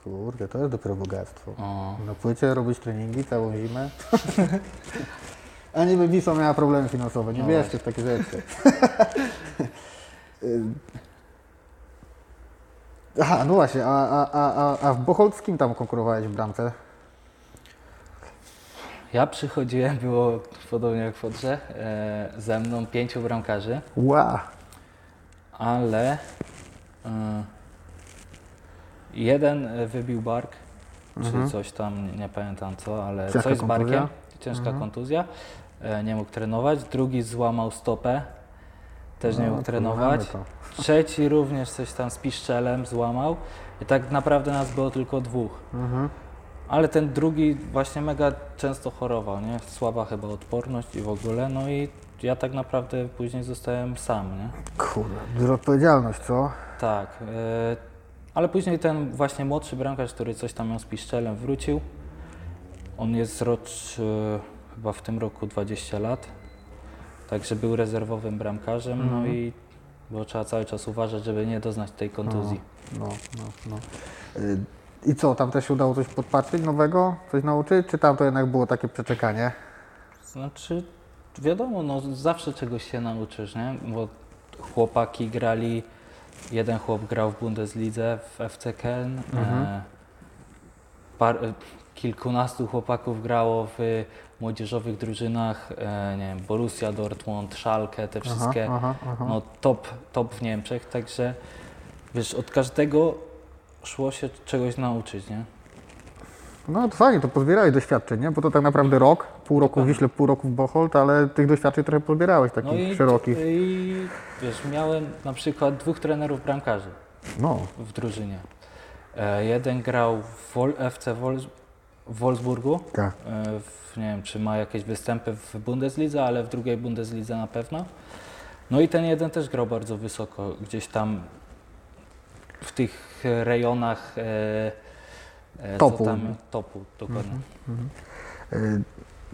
Kurde, to jest dopiero bogactwo. O, Na płycie robić treningi całą zimę. A niby Wisła miała problemy finansowe, nie No wierzcie w takie rzeczy. Y, Aha, no właśnie, a, a, a, a, w Bocholt z kim tam konkurowałeś w bramce? Ja przychodziłem, było podobnie jak w Odrze, e, ze mną pięciu bramkarzy. Ła! ale y, jeden y, wybił bark, czy coś tam, nie pamiętam co, ale Mhm. Ciężka coś z barkiem, kontuzja? Mhm. ciężka kontuzja, e, nie mógł trenować, drugi złamał stopę, też nie No, mógł trenować, trzeci również coś tam z piszczelem złamał i tak naprawdę nas było tylko dwóch. Mhm. Ale ten drugi właśnie mega często chorował, nie? Słaba chyba odporność i w ogóle, no i ja tak naprawdę później zostałem sam, nie? Kurde, duża odpowiedzialność, co? Tak, e, ale później ten właśnie młodszy bramkarz, który coś tam miał z piszczelem, wrócił. On jest rocz, e, chyba w tym roku 20 lat, także był rezerwowym bramkarzem, no i bo trzeba cały czas uważać, żeby nie doznać tej kontuzji. No, no, no. Y, I co, tam też się udało coś podpatrzeć nowego? Coś nauczyć? Czy tam to jednak było takie przeczekanie? Znaczy, wiadomo, no zawsze czegoś się nauczysz, nie? Bo chłopaki grali, jeden chłop grał w Bundeslidze, w FC Köln, e, par, e, kilkunastu chłopaków grało w młodzieżowych drużynach, e, nie wiem, Borussia Dortmund, Schalke, te wszystkie, aha, aha. no top, top w Niemczech, także wiesz, od każdego szło się czegoś nauczyć, nie? No to fajnie, to pozbierałeś doświadczeń, nie? Bo to tak naprawdę rok, pół roku w Dokładnie. Wiśle, pół roku w Bocholt, ale tych doświadczeń trochę pozbierałeś, takich No i, szerokich. i wiesz, miałem na przykład dwóch trenerów bramkarzy. No, w drużynie. E, jeden grał w Wol, FC Wolfs, w Wolfsburgu. tak. E, w, nie wiem, czy ma jakieś występy w Bundeslidze, ale w drugiej Bundeslidze na pewno. No i ten jeden też grał bardzo wysoko, gdzieś tam w tych rejonach e, Topu. Co tam, topu, dokładnie. Y,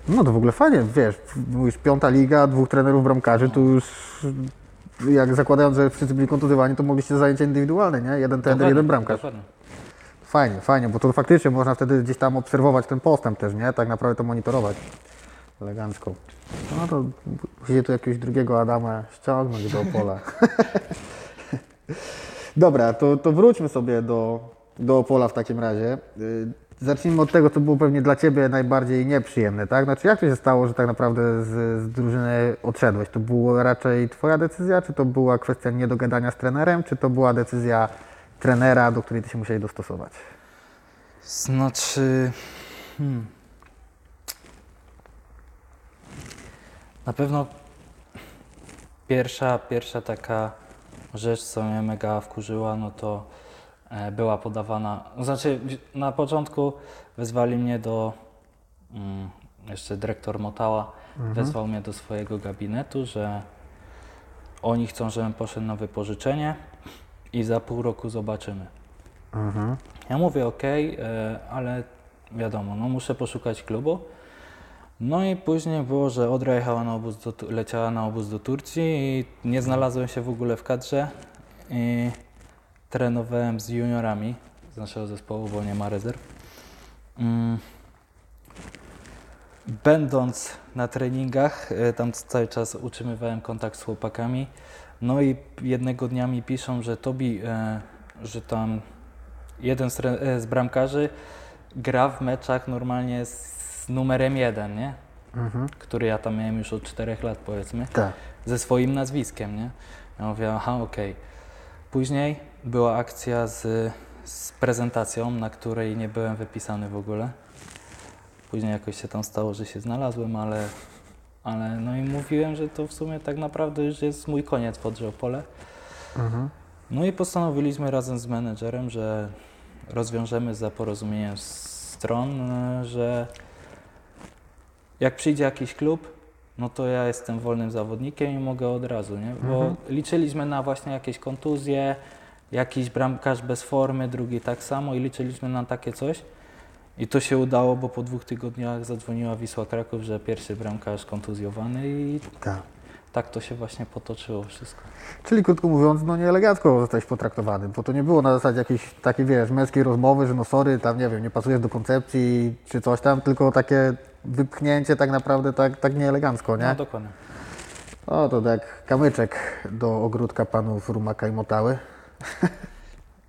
No to w ogóle fajnie, wiesz, mówisz piąta liga, dwóch trenerów bramkarzy, tu już jak zakładając, że wszyscy byli kontuzjowani, to mogliście zajęcia indywidualne, nie? Jeden trener, Dokładnie, jeden bramkarz. Dokładnie. Fajnie, fajnie, bo to faktycznie można wtedy gdzieś tam obserwować ten postęp też, nie? Tak naprawdę to monitorować. Elegancko. No to musicie tu jakiegoś drugiego Adama ściągnąć do pola. Dobra, to, to wróćmy sobie do, do Opola w takim razie. Y, Zacznijmy od tego, co było pewnie dla Ciebie najbardziej nieprzyjemne, tak? Znaczy, jak to się stało, że tak naprawdę z, z drużyny odszedłeś? To była raczej Twoja decyzja, czy to była kwestia niedogadania z trenerem, czy to była decyzja trenera, do której Ty się musiałeś dostosować? Znaczy. Hmm. Na pewno pierwsza, pierwsza taka rzecz, co mnie mega wkurzyła, no to była podawana. Znaczy, na początku wezwali mnie do. Mm, jeszcze dyrektor Motała wezwał mnie do swojego gabinetu, że oni chcą, żebym poszedł na wypożyczenie i za pół roku zobaczymy. Mhm. Ja mówię ok, ale wiadomo, no muszę poszukać klubu. No i później było, że Odra jechała na obóz do, leciała na obóz do Turcji i nie znalazłem się w ogóle w kadrze. I trenowałem z juniorami z naszego zespołu, bo nie ma rezerw. Mm. Będąc na treningach, e, tam cały czas utrzymywałem kontakt z chłopakami. No i jednego dnia mi piszą, że Tobi, e, że tam jeden z, e, z bramkarzy gra w meczach normalnie z numerem jeden, nie? Mhm. Który ja tam miałem już od czterech lat powiedzmy, Tak. ze swoim nazwiskiem, nie? Ja mówię, aha, okej. Później była akcja z, z prezentacją, na której nie byłem wypisany w ogóle. Później jakoś się tam stało, że się znalazłem, ale, ale no i mówiłem, że to w sumie tak naprawdę już jest mój koniec w Odrzopole. Mhm. No i postanowiliśmy razem z menedżerem, że rozwiążemy za porozumieniem stron, że jak przyjdzie jakiś klub, no to ja jestem wolnym zawodnikiem i mogę od razu, nie? Bo Mhm. liczyliśmy na właśnie jakieś kontuzje, jakiś bramkarz bez formy, drugi tak samo i liczyliśmy na takie coś. I to się udało, bo po dwóch tygodniach zadzwoniła Wisła Kraków, że pierwszy bramkarz kontuzjowany i Tak. tak to się właśnie potoczyło wszystko. Czyli krótko mówiąc, no nieelegancko zostałeś potraktowany, bo to nie było na zasadzie jakiejś takiej, wiesz, męskiej rozmowy, że no sorry, tam nie wiem, nie pasujesz do koncepcji czy coś tam, tylko takie wypchnięcie tak naprawdę tak, tak nieelegancko, nie? No dokładnie. O, to tak kamyczek do ogródka panów Rumaka i Motały.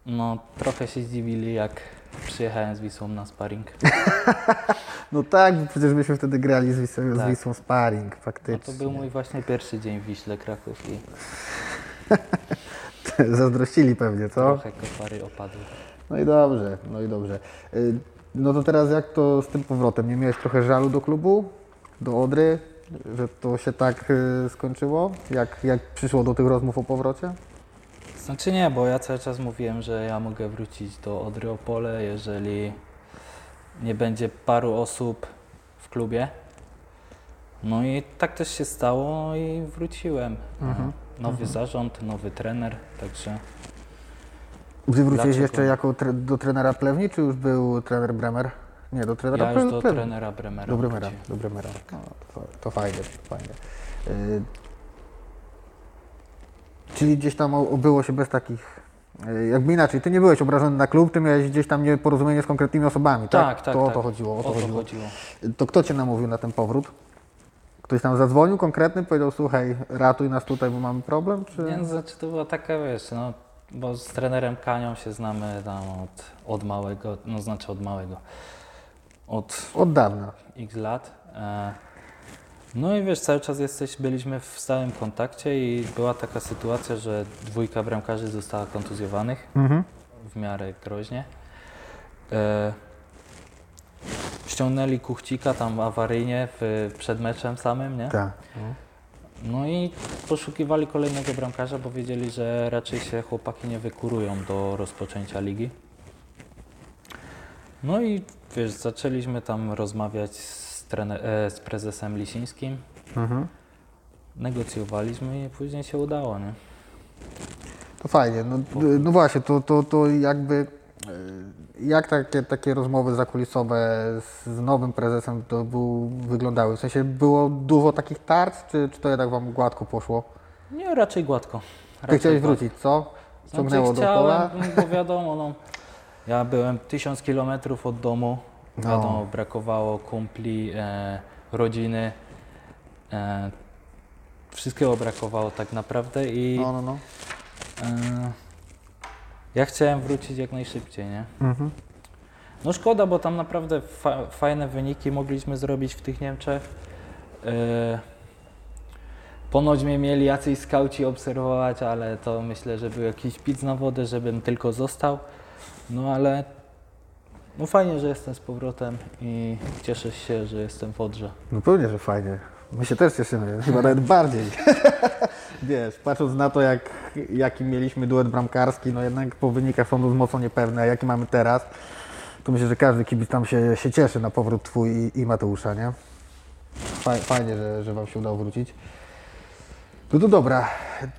No, trochę się zdziwili, jak przyjechałem z Wisłą na sparring. No tak, bo przecież myśmy wtedy grali z Wisłą, z Tak. Wisłą sparring, No faktycznie. to był mój właśnie pierwszy dzień w Wiśle Kraków i Zazdrościli pewnie, co? trochę kopary opadły. No i dobrze, no i dobrze. Y, No to teraz jak to z tym powrotem? Nie miałeś trochę żalu do klubu, do Odry, że to się tak y, skończyło? Jak, jak przyszło do tych rozmów o powrocie? Znaczy nie, bo ja cały czas mówiłem, że ja mogę wrócić do Odry Opole, jeżeli nie będzie paru osób w klubie. No i tak też się stało i wróciłem. Mhm. Nowy zarząd, nowy trener, także Gdy wróciłeś jeszcze jako tre, do trenera Plewni, czy już był trener Bremer? Nie, do trenera ja już Ple- do Plewni. trenera Bremera Do Bremera, do Bremera. No, to, to fajnie, fajnie. Y, czyli gdzieś tam o- obyło się bez takich, y, jakby inaczej, ty nie byłeś obrażony na klub, ty miałeś gdzieś tam nieporozumienie z konkretnymi osobami, tak? Tak, tak, To o tak. to chodziło, o to, chodziło. chodziło. To kto cię namówił na ten powrót? Ktoś tam zadzwonił konkretny, powiedział, słuchaj, ratuj nas tutaj, bo mamy problem, czy... Nie, no, znaczy to była taka, wiesz, no, bo z trenerem Kanią się znamy tam od, od małego, no znaczy od małego, od Od dawna. x lat. E, no i wiesz, cały czas jesteś, byliśmy w stałym kontakcie i była taka sytuacja, że dwójka bramkarzy została kontuzjowanych Mhm. w miarę groźnie. E, ściągnęli Kuchcika tam awaryjnie w, przed meczem samym, nie? Tak. No i poszukiwali kolejnego bramkarza, bo wiedzieli, że raczej się chłopaki nie wykurują do rozpoczęcia ligi. No i wiesz, zaczęliśmy tam rozmawiać z, trener, e, z prezesem Lisińskim, Mhm. negocjowaliśmy i później się udało, nie? To fajnie. No, no właśnie, to, to, to jakby y, jak takie, takie rozmowy zakulisowe z, nowym prezesem to był, wyglądały? W sensie było dużo takich tarć, czy, czy to jednak wam gładko poszło? Nie, raczej gładko. Ty Raczej chciałeś gładko. wrócić, co? Ciągnęło Znaczy, do pola? chciałem, Bo wiadomo, no, ja byłem tysiąc kilometrów od domu. No. Wiadomo, brakowało kumpli, e, rodziny. E, wszystkiego brakowało tak naprawdę i No, no, no. e, Ja chciałem wrócić jak najszybciej, nie? Mhm. No szkoda, bo tam naprawdę fa fajne wyniki mogliśmy zrobić w tych Niemczech. Yy, ponoć mnie mieli jacyś skauci obserwować, ale to myślę, że był jakiś pic na wodę, żebym tylko został. No ale no fajnie, że jestem z powrotem i cieszę się, że jestem w Odrze. No pewnie, że fajnie. My się też cieszymy, chyba nawet bardziej. Wiesz, patrząc na to, jak, jaki mieliśmy duet bramkarski, no jednak po wynikach są mocno niepewne, a jaki mamy teraz, to myślę, że każdy kibic tam się, się cieszy na powrót Twój i, i Mateusza, nie? Faj- Fajnie, że, że Wam się udało wrócić. No to dobra,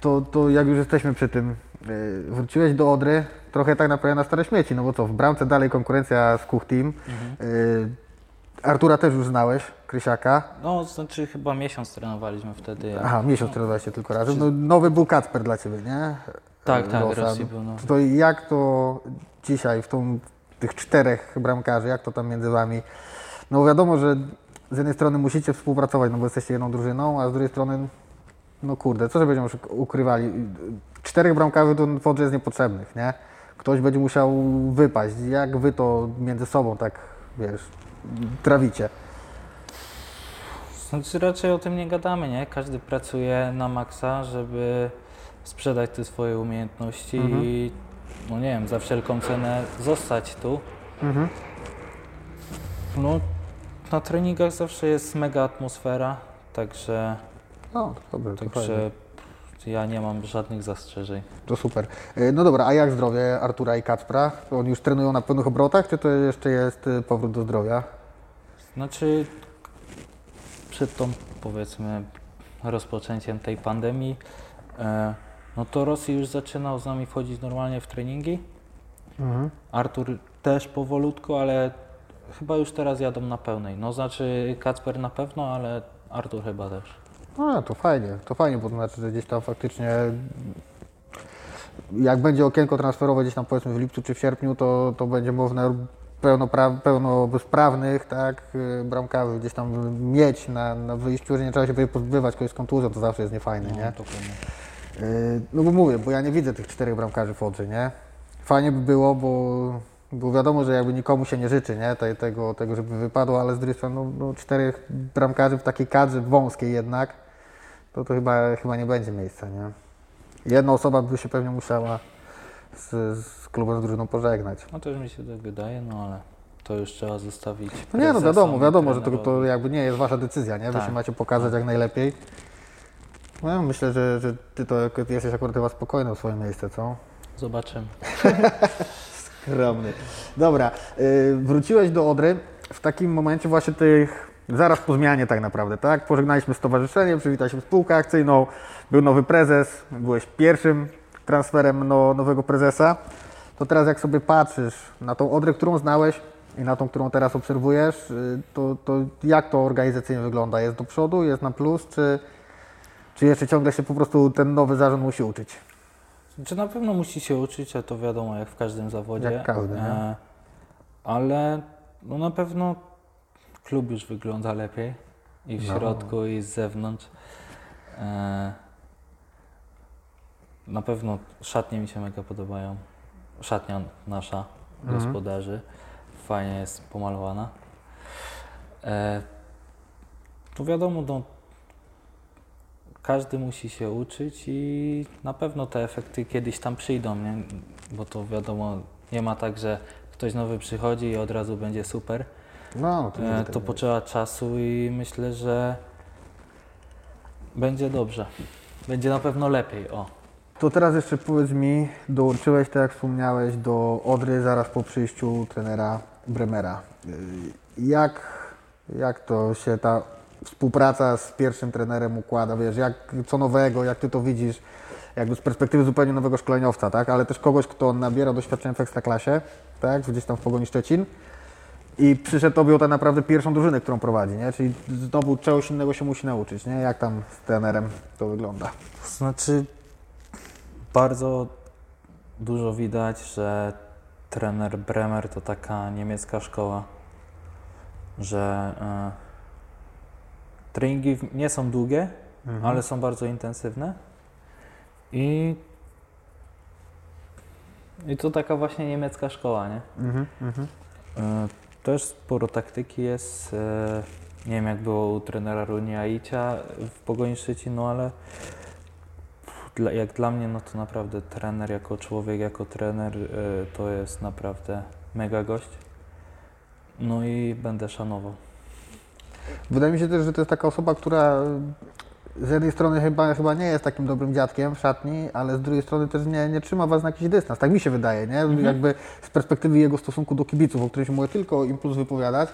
to, to jak już jesteśmy przy tym, yy, wróciłeś do Odry, trochę tak naprawdę na stare śmieci, no bo co, w bramce dalej konkurencja z Kuch Team. Yy, Artura też już znałeś, Krysiaka. No znaczy chyba miesiąc trenowaliśmy wtedy. jak- Aha, miesiąc trenowałeś tylko razem. No, nowy był Kacper dla Ciebie, nie? Tak, tak. Rosji był, no. To jak to dzisiaj w tą, tych czterech bramkarzy, jak to tam między Wami? No wiadomo, że z jednej strony musicie współpracować, no bo jesteście jedną drużyną, a z drugiej strony, no kurde, co że będziemy ukrywali? Czterech bramkarzy to w jest niepotrzebnych, nie? Ktoś będzie musiał wypaść. Jak Wy to między sobą tak, wiesz, trawicie? Znaczy raczej o tym nie gadamy, nie? Każdy pracuje na maksa, żeby sprzedać te swoje umiejętności Mhm. i no nie wiem, za wszelką cenę zostać tu. Mhm. No na treningach zawsze jest mega atmosfera, także, No, to dobrze, to fajnie. Ja nie mam żadnych zastrzeżeń. To super. E, No dobra, a jak zdrowie Artura i Kacpra? Oni już trenują na pełnych obrotach, czy to jeszcze jest e, powrót do zdrowia? Znaczy przed tą powiedzmy rozpoczęciem tej pandemii, e, no to Rosji już zaczynał z nami wchodzić normalnie w treningi. Mhm. Artur też powolutku, ale chyba już teraz jadą na pełnej. No znaczy Kacper na pewno, ale Artur chyba też. A, to fajnie, to fajnie, bo to znaczy, że gdzieś tam faktycznie jak będzie okienko transferowe gdzieś tam powiedzmy w lipcu czy w sierpniu, to, to będzie można pełnopra- pełnosprawnych, tak, y, bramkarzy gdzieś tam mieć na, na wyjściu, że nie trzeba się będzie pozbywać kogoś z kontuzją, to zawsze jest niefajne, nie? dokładnie. Yy, No bo mówię, bo ja nie widzę tych czterech bramkarzy w Odrze, nie? Fajnie by było, bo, bo wiadomo, że jakby nikomu się nie życzy, nie? Te, tego, tego, żeby wypadło, ale z drugiej strony no, no, czterech bramkarzy w takiej kadrze wąskiej jednak, to to chyba, chyba nie będzie miejsca, nie? Jedna osoba by się pewnie musiała z, z klubem, z drużyną pożegnać. No też mi się tak wydaje, no ale to już trzeba zostawić. No nie, no wiadomo, i wiadomo, że to, to jakby nie jest Wasza decyzja, nie? Wy Tak. się macie pokazać jak najlepiej. No, ja myślę, że, że Ty to jesteś akurat chyba spokojny w swoje miejsce, co? Zobaczymy. Skromny. Dobra, y, wróciłeś do Odry w takim momencie właśnie tych, zaraz po zmianie tak naprawdę, tak? Pożegnaliśmy stowarzyszenie, przywitaliśmy spółkę akcyjną, był nowy prezes, byłeś pierwszym transferem no, nowego prezesa. To teraz jak sobie patrzysz na tą Odrę, którą znałeś i na tą, którą teraz obserwujesz, y, to, to jak to organizacyjnie wygląda? Jest do przodu, jest na plus, czy, czy jeszcze ciągle się po prostu ten nowy zarząd musi uczyć? Czy na pewno musi się uczyć, a to wiadomo jak w każdym zawodzie. Jak każdy? E, ale no na pewno klub już wygląda lepiej i w No. środku, i z zewnątrz. E, na pewno szatnie mi się mega podobają. Szatnia nasza, Mhm. gospodarzy, fajnie jest pomalowana. E, to wiadomo, no, każdy musi się uczyć i na pewno te efekty kiedyś tam przyjdą, nie? bo to wiadomo, nie ma tak, że ktoś nowy przychodzi i od razu będzie super. No, to, E, to potrzeba czasu i myślę, że będzie dobrze. Będzie na pewno lepiej. O. To teraz jeszcze powiedz mi, dołączyłeś, tak jak wspomniałeś, do Odry zaraz po przyjściu trenera Bremera. Yy, Jak, jak to się ta współpraca z pierwszym trenerem układa? Wiesz, jak, co nowego, jak ty to widzisz, jakby z perspektywy zupełnie nowego szkoleniowca, tak? Ale też kogoś, kto nabiera doświadczenia w Ekstraklasie, tak? Gdzieś tam w Pogoni Szczecin. I przyszedł objął tak naprawdę pierwszą drużynę, którą prowadzi, nie? Czyli znowu czegoś innego się musi nauczyć, nie? Jak tam z trenerem to wygląda? Znaczy, bardzo dużo widać, że trener Bremer to taka niemiecka szkoła, że e, treningi nie są długie, ale są bardzo intensywne i I to taka właśnie niemiecka szkoła, nie? Mhm, mhm. E, Też sporo taktyki jest. e, Nie wiem jak było u trenera Runia Icia w Pogoni no ale jak dla mnie, no to naprawdę trener jako człowiek, jako trener e, to jest naprawdę mega gość. No i będę szanował. Wydaje mi się też, że to jest taka osoba, która z jednej strony chyba, chyba nie jest takim dobrym dziadkiem w szatni, ale z drugiej strony też nie, nie trzyma was na jakiś dystans. Tak mi się wydaje, nie? Jakby z perspektywy jego stosunku do kibiców, o którym się mogę tylko impuls wypowiadać,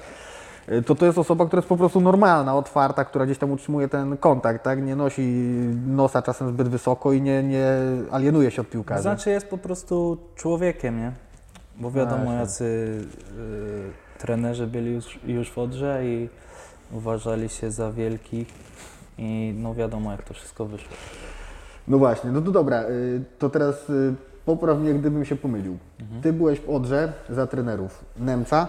y, to to jest osoba, która jest po prostu normalna, otwarta, która gdzieś tam utrzymuje ten kontakt, tak? Nie nosi nosa czasem zbyt wysoko i nie, nie alienuje się od piłkarzy. Znaczy jest po prostu człowiekiem, nie? Bo wiadomo, jacy y, trenerzy byli już, już w Odrze i uważali się za wielkich i no wiadomo jak to wszystko wyszło. No właśnie, no to dobra, y, to teraz y, popraw mnie, gdybym się pomylił. Ty byłeś w Odrze za trenerów Nemca,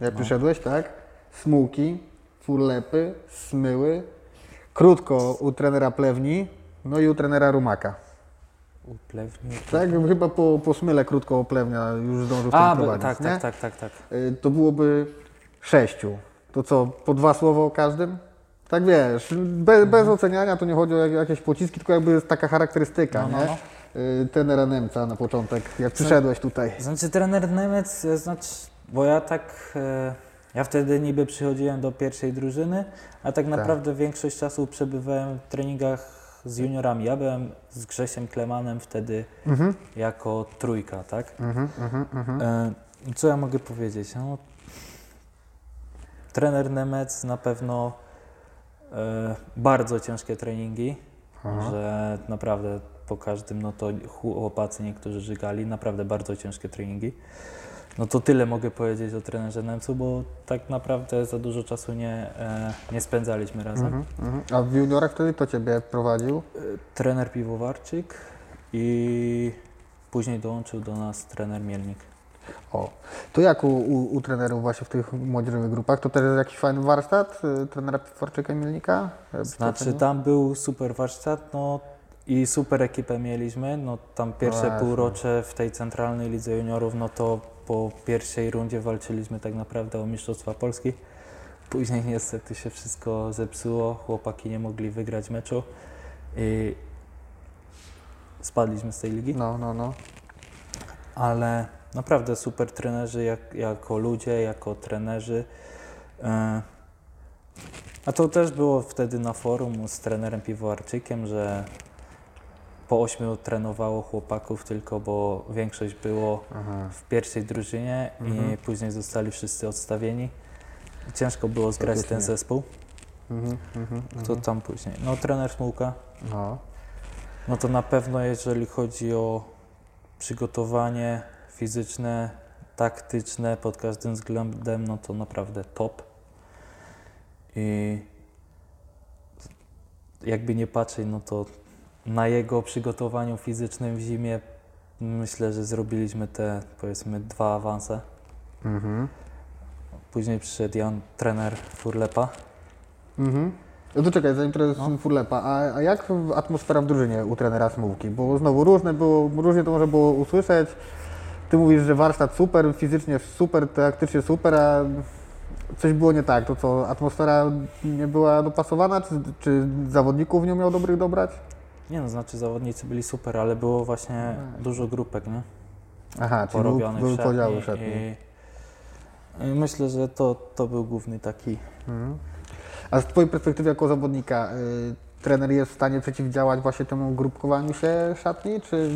jak przyszedłeś, tak? Smułki, Furlepy, Smyły, krótko u trenera Plewni, no i u trenera Rumaka. Uplewnił. Tak, chyba po, po Smyle krótko Plewnia już zdążył w A, tym prowadzić, tak, nie? tak, tak, tak, tak. To byłoby sześciu. To co, po dwa słowa o każdym? Tak wiesz, bez, bez oceniania, to nie chodzi o jak- jakieś pociski, tylko jakby jest taka charakterystyka, No, no, nie? no. Trenera Nemca na początek, jak przyszedłeś tutaj. Znaczy trener Niemiec, e, znaczy, bo ja tak, e, ja wtedy niby przychodziłem do pierwszej drużyny, a tak naprawdę większość czasu przebywałem w treningach z juniorami. Ja byłem z Grzesiem Klemanem wtedy Mhm, jako trójka, tak? mhm, mhm, mhm. E, co ja mogę powiedzieć? No, trener Nemec na pewno bardzo ciężkie treningi, Aha. że naprawdę po każdym, no to chłopacy niektórzy żygali, naprawdę bardzo ciężkie treningi. No to tyle mogę powiedzieć o trenerze Nemcu, bo tak naprawdę za dużo czasu nie, e, nie spędzaliśmy razem. Mhm, mhm. A w juniorach wtedy kto Ciebie prowadził? E, Trener Piwowarczyk i później dołączył do nas trener Mielnik. O, to jak u, u, u trenerów właśnie w tych młodzieżowych grupach? To też jest jakiś fajny warsztat y, trenera Piwarczyka i Mielnika? Y, Znaczy tam był super warsztat, no i super ekipę mieliśmy, no tam pierwsze Właśnie. półrocze w tej centralnej lidze juniorów, no to po pierwszej rundzie walczyliśmy tak naprawdę o Mistrzostwa Polski. Później niestety się wszystko zepsuło, chłopaki nie mogli wygrać meczu i spadliśmy z tej ligi, No, no, no. ale naprawdę super trenerzy jak, jako ludzie, jako trenerzy. E, A to też było wtedy na forum z trenerem Piwowarczykiem, że po ośmiu trenowało chłopaków tylko, bo większość było Aha. w pierwszej drużynie Mhm. i później zostali wszyscy odstawieni. Ciężko było zgrać ten zespół. Mhm, mhm, Kto tam później? No trener Smułka. No. No to na pewno jeżeli chodzi o przygotowanie fizyczne, taktyczne pod każdym względem, no to naprawdę top. I jakby nie patrzeć, no to na jego przygotowaniu fizycznym w zimie myślę, że zrobiliśmy te powiedzmy dwa awanse. Mhm. Później przyszedł Jan, trener Furlepa. Mhm. No to czekaj, zanim teraz No. Furlepa, a, a jak atmosfera w drużynie u trenera Smułki? Bo znowu różne było, różnie to można było usłyszeć. Ty mówisz, że warsztat super, fizycznie super, taktycznie super, a coś było nie tak. To co, atmosfera nie była dopasowana, czy, czy zawodników nie umiał dobrych dobrać? Nie no, znaczy zawodnicy byli super, ale było właśnie dużo grupek, nie? Aha, czyli były szatni podziały szatni. I, I myślę, że to, to był główny taki. Mhm. A z Twojej perspektywy jako zawodnika, y, trener jest w stanie przeciwdziałać właśnie temu grupkowaniu się szatni, czy,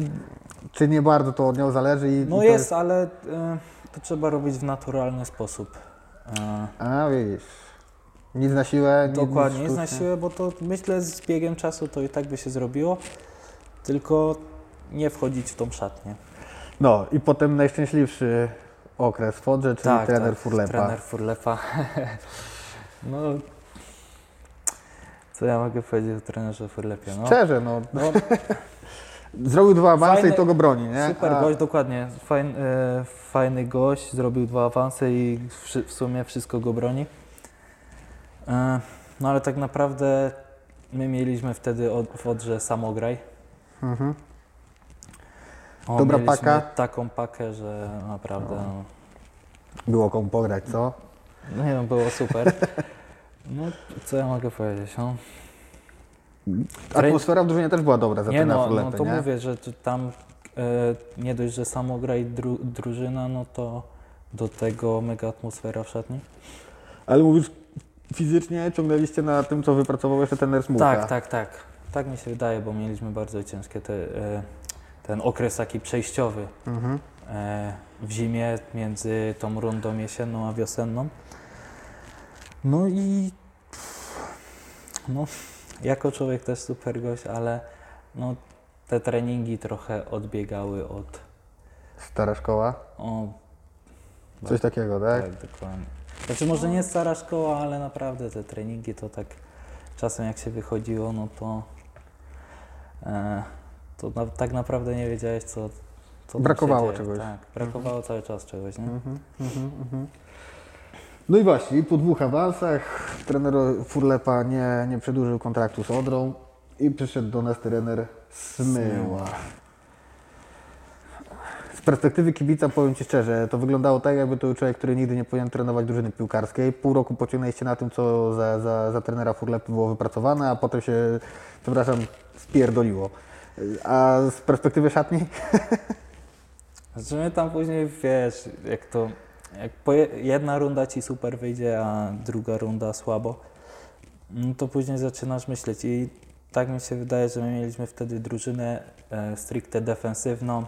czy nie bardzo to od niego zależy? I, No i to jest, ale y, to trzeba robić w naturalny sposób. Y, A widzisz, nic na siłę, nic dokładnie, jest na sztucznie. siłę, bo to myślę z biegiem czasu to i tak by się zrobiło, tylko nie wchodzić w tą szatnię. No i potem najszczęśliwszy okres w Odrze, czyli trener Furlepa. Tak, Trener Furlepa. no, co ja mogę powiedzieć o trenerze Furlepie? No, Szczerze, no, no, zrobił dwa awanse Fajny- i to go broni, nie? Super A- gość, dokładnie. Fajn, e, fajny gość, zrobił dwa awanse i wszy- w sumie wszystko go broni. E, no ale tak naprawdę my mieliśmy wtedy od, w Odrze samograj. Mhm. O, Dobra paka? taką pakę, że naprawdę... No. Było komu pograć, co? No nie no, było super. No, co ja mogę powiedzieć, no? Atmosfera w drużynie też była dobra za Nie no, no to nie? mówię, że tam e, nie dość, że samo gra i dru, drużyna, no to do tego mega atmosfera w szatni. Ale mówisz, fizycznie ciągnęliście na tym, co wypracował jeszcze ten Smuka. Tak, tak, tak. Tak mi się wydaje, bo mieliśmy bardzo ciężkie te, e, ten okres taki przejściowy Mhm. e, w zimie między tą rundą jesienną a wiosenną. No i no, jako człowiek też super gość, ale no, te treningi trochę odbiegały od Stara szkoła. o, Coś takiego, tak? Tak, dokładnie. Znaczy może nie stara szkoła, ale naprawdę te treningi to tak czasem jak się wychodziło, no to e, to na, tak naprawdę nie wiedziałeś co, co Brakowało czegoś. Tak, brakowało cały czas czegoś, nie? Mhm, mhm, mhm. No i właśnie, po dwóch awansach trener Furlepa nie, nie przedłużył kontraktu z Odrą i przyszedł do nas trener Smyła. Z perspektywy kibica powiem Ci szczerze, to wyglądało tak, jakby to był człowiek, który nigdy nie powinien trenować drużyny piłkarskiej. Pół roku pociągnęliście na tym, co za, za, za trenera Furlepy było wypracowane, a potem się, przepraszam, spierdoliło. A z perspektywy szatni? Znaczy my tam później, wiesz, jak to, jak jedna runda Ci super wyjdzie, a druga runda słabo, no to później zaczynasz myśleć i tak mi się wydaje, że my mieliśmy wtedy drużynę e, stricte defensywną,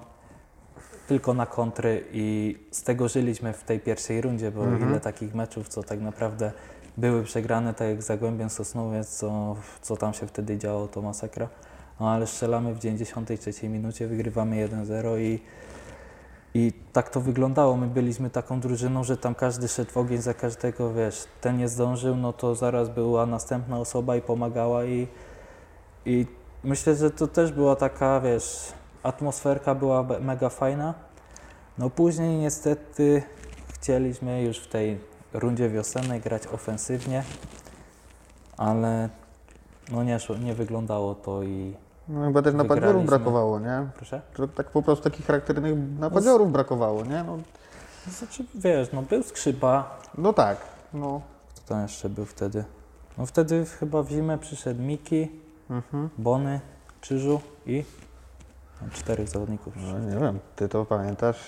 tylko na kontry i z tego żyliśmy w tej pierwszej rundzie, bo Mhm. ile takich meczów, co tak naprawdę były przegrane, tak jak Zagłębiem Sosnowiec, co, co tam się wtedy działo, to masakra. No ale strzelamy w 93 minucie, wygrywamy 1-0 i, i tak to wyglądało. My byliśmy taką drużyną, że tam każdy szedł w ogień za każdego, wiesz, ten nie zdążył, no to zaraz była następna osoba i pomagała i, i myślę, że to też była taka, wiesz, atmosferka była mega fajna. No później niestety chcieliśmy już w tej rundzie wiosennej grać ofensywnie, ale no nie, nie wyglądało to i No chyba też napadziorów brakowało, nie? proszę. Tak po prostu takich charakternych napadziorów brakowało, nie? No, Znaczy, wiesz, no był skrzypa, no tak, no. kto tam jeszcze był wtedy? No wtedy chyba w zimę przyszedł Miki, Mhm. Bony, Krzyżu i no, czterech zawodników. No, nie wiem, ty to pamiętasz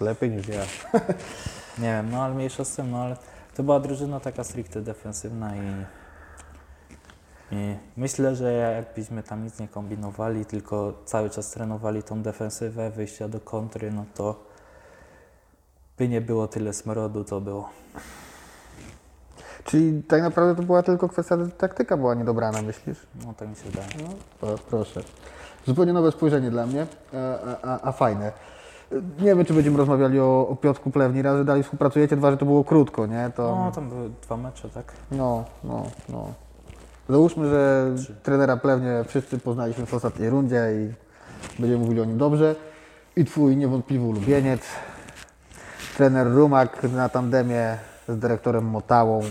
lepiej niż ja. Nie wiem, no ale mniejsza z tym, no ale to była drużyna taka stricte defensywna i myślę, że jakbyśmy tam nic nie kombinowali, tylko cały czas trenowali tą defensywę, wyjścia do kontry, no to by nie było tyle smrodu, co było. Czyli tak naprawdę to była tylko kwestia, że taktyka była niedobrana, myślisz? No tak mi się wydaje. No, proszę. Zupełnie nowe spojrzenie dla mnie, a, a, a fajne. Nie wiem, czy będziemy rozmawiali o, o Piotrku Plewni. Raz, że dalej współpracujecie, dwa, że to było krótko, nie? To, No tam były dwa mecze, tak? No, no, no. Załóżmy, że trenera Plewnie wszyscy poznaliśmy w ostatniej rundzie i będziemy mówili o nim dobrze. I twój niewątpliwy ulubieniec, trener Rumak na tandemie z dyrektorem Motałą.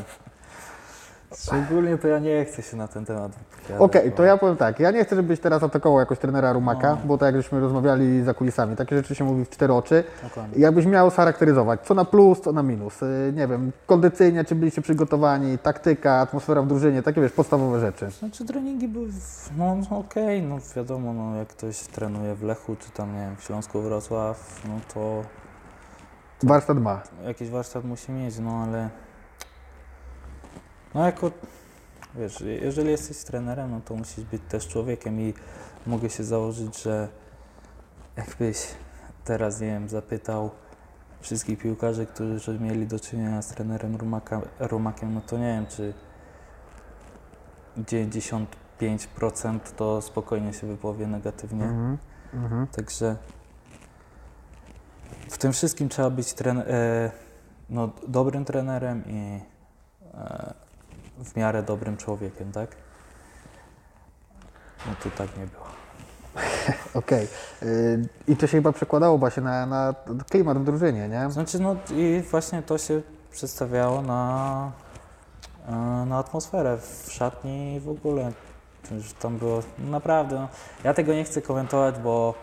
Szczególnie to ja nie chcę się na ten temat. Okej, bo- to ja powiem tak, ja nie chcę, żebyś teraz atakował jakoś trenera Rumaka, No. bo tak jak żeśmy rozmawiali za kulisami, takie rzeczy się mówi w cztery oczy. Dokładnie. Jakbyś miał charakteryzować, co na plus, co na minus, Yy, nie wiem, kondycyjnie, czy byliście przygotowani, taktyka, atmosfera w drużynie, takie wiesz, podstawowe rzeczy. Znaczy treningi były, no no okej, no wiadomo, no jak ktoś trenuje w Lechu, czy tam, nie wiem, w Śląsku Wrocław, no to Warsztat ma. jakiś warsztat musi mieć, no ale no jako, wiesz, jeżeli jesteś trenerem, no to musisz być też człowiekiem i mogę się założyć, że jakbyś teraz, nie wiem, zapytał wszystkich piłkarzy, którzy mieli do czynienia z trenerem Rumaka, Rumakiem, no to nie wiem, czy 95% to spokojnie się wypowie negatywnie. Mhm. Mhm. Także w tym wszystkim trzeba być tren- e, no, dobrym trenerem i e, w miarę dobrym człowiekiem, tak? No tu tak nie było. Okej. Yy, I to się chyba przekładało właśnie na, na klimat w drużynie, nie? Znaczy, no i właśnie to się przedstawiało na, e, na atmosferę w szatni i w ogóle. Tam było naprawdę. No, ja tego nie chcę komentować, bo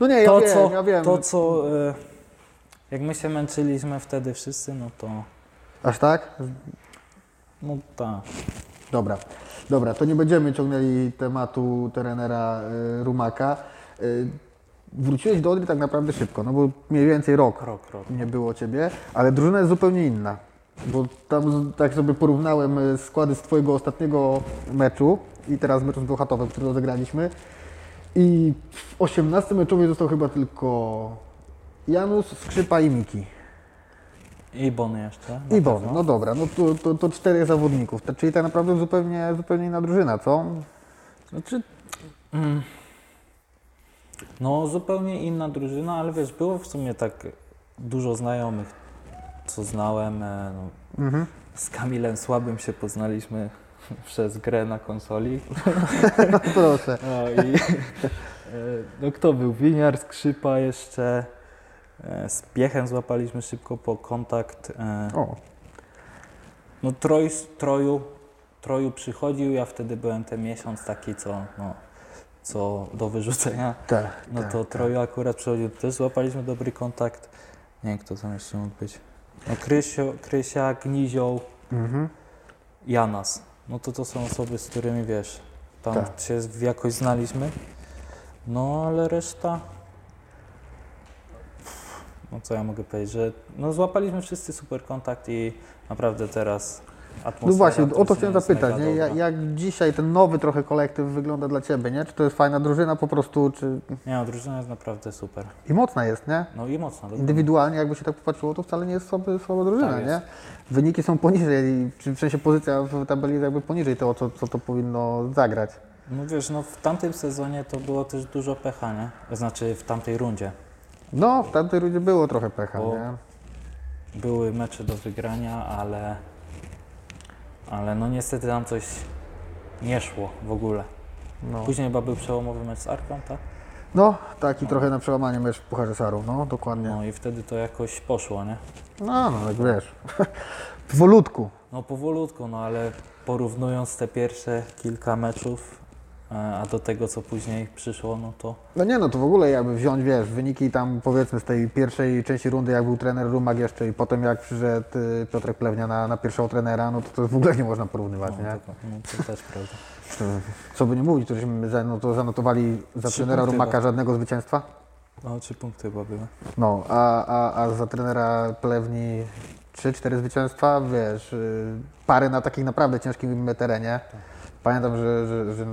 No nie, ja to, wiem, co, ja wiem. to co e, jak my się męczyliśmy wtedy wszyscy, no to Aż tak? No tak. Dobra, dobra, to nie będziemy ciągnęli tematu trenera y, Rumaka. Y, wróciłeś do Odry tak naprawdę szybko, no bo mniej więcej rok Krok, krok. nie było Ciebie, ale drużyna jest zupełnie inna. Bo tam tak sobie porównałem y, składy z Twojego ostatniego meczu i teraz meczu z Bełchatowem, który rozegraliśmy. I w 18 meczowej został chyba tylko Janusz, Skrzypa i Miki. I Bony jeszcze. I Bon, pewno. no dobra, no to, to, to czterech zawodników, To- czyli tak naprawdę zupełnie, zupełnie inna drużyna, co? Znaczy, mm, no zupełnie inna drużyna, ale wiesz, było w sumie tak dużo znajomych, co znałem. e, No, Mhm. z Kamilem Słabym się poznaliśmy przez grę na konsoli. Proszę. No i e, no kto był? Winiar, Skrzypa jeszcze. E, Z Piechem złapaliśmy szybko po kontakt. e, O, No troj, Troju, Troju przychodził, ja wtedy byłem ten miesiąc taki, co, no, co do wyrzucenia. tak. No tak, to tak. Troju akurat przychodził, też złapaliśmy dobry kontakt. Nie wiem, kto tam jeszcze mógł być. No Krysio, Krysia, Gnizioł, Mhm. Janas. No to to są osoby, z którymi wiesz, tam Tak. się jakoś znaliśmy. No ale reszta. No co ja mogę powiedzieć, że no złapaliśmy wszyscy super kontakt i naprawdę teraz atmosfera. No właśnie, o to chciałem zapytać, nie? Jak, jak dzisiaj ten nowy trochę kolektyw wygląda dla Ciebie, nie? Czy to jest fajna drużyna po prostu, czy... Nie, no, drużyna jest naprawdę super. I mocna jest, nie? No i mocna. dokładnie. Indywidualnie, jakby się tak popatrzyło, to wcale nie jest słaby, słaba drużyna, Tak nie? Wyniki są poniżej, czy w sensie pozycja w tabeli jest jakby poniżej tego, co, co to powinno zagrać. No wiesz, no w tamtym sezonie to było też dużo pecha, nie? Znaczy w tamtej rundzie. No, w tamtej rundzie było trochę pecha, Bo- nie? Były mecze do wygrania, ale, ale no niestety tam coś nie szło w ogóle. No. Później chyba był przełomowy mecz z Arką, tak? no, taki trochę na przełamanie mecz w Pucharze Saru, no, dokładnie. No i wtedy to jakoś poszło, nie? No, no, tak wiesz, powolutku. No powolutku, no ale porównując te pierwsze kilka meczów, a do tego co później przyszło, no to No nie no, to w ogóle jakby wziąć, wiesz, wyniki tam powiedzmy z tej pierwszej części rundy, jak był trener Rumak jeszcze i potem jak przyszedł y, Piotrek Plewnia na, na pierwszego trenera, no to to w ogóle nie można porównywać, no, nie? to, no, to też prawda. Co by nie mówić, to żeśmy no, to zanotowali za Trzy trenera punkty Rumaka żadnego zwycięstwa. No trzy punkty chyba były. No, a, a, a za trenera Plewni 3-4 zwycięstwa, wiesz, y, pary na takim naprawdę ciężkim terenie. Pamiętam, że, że, że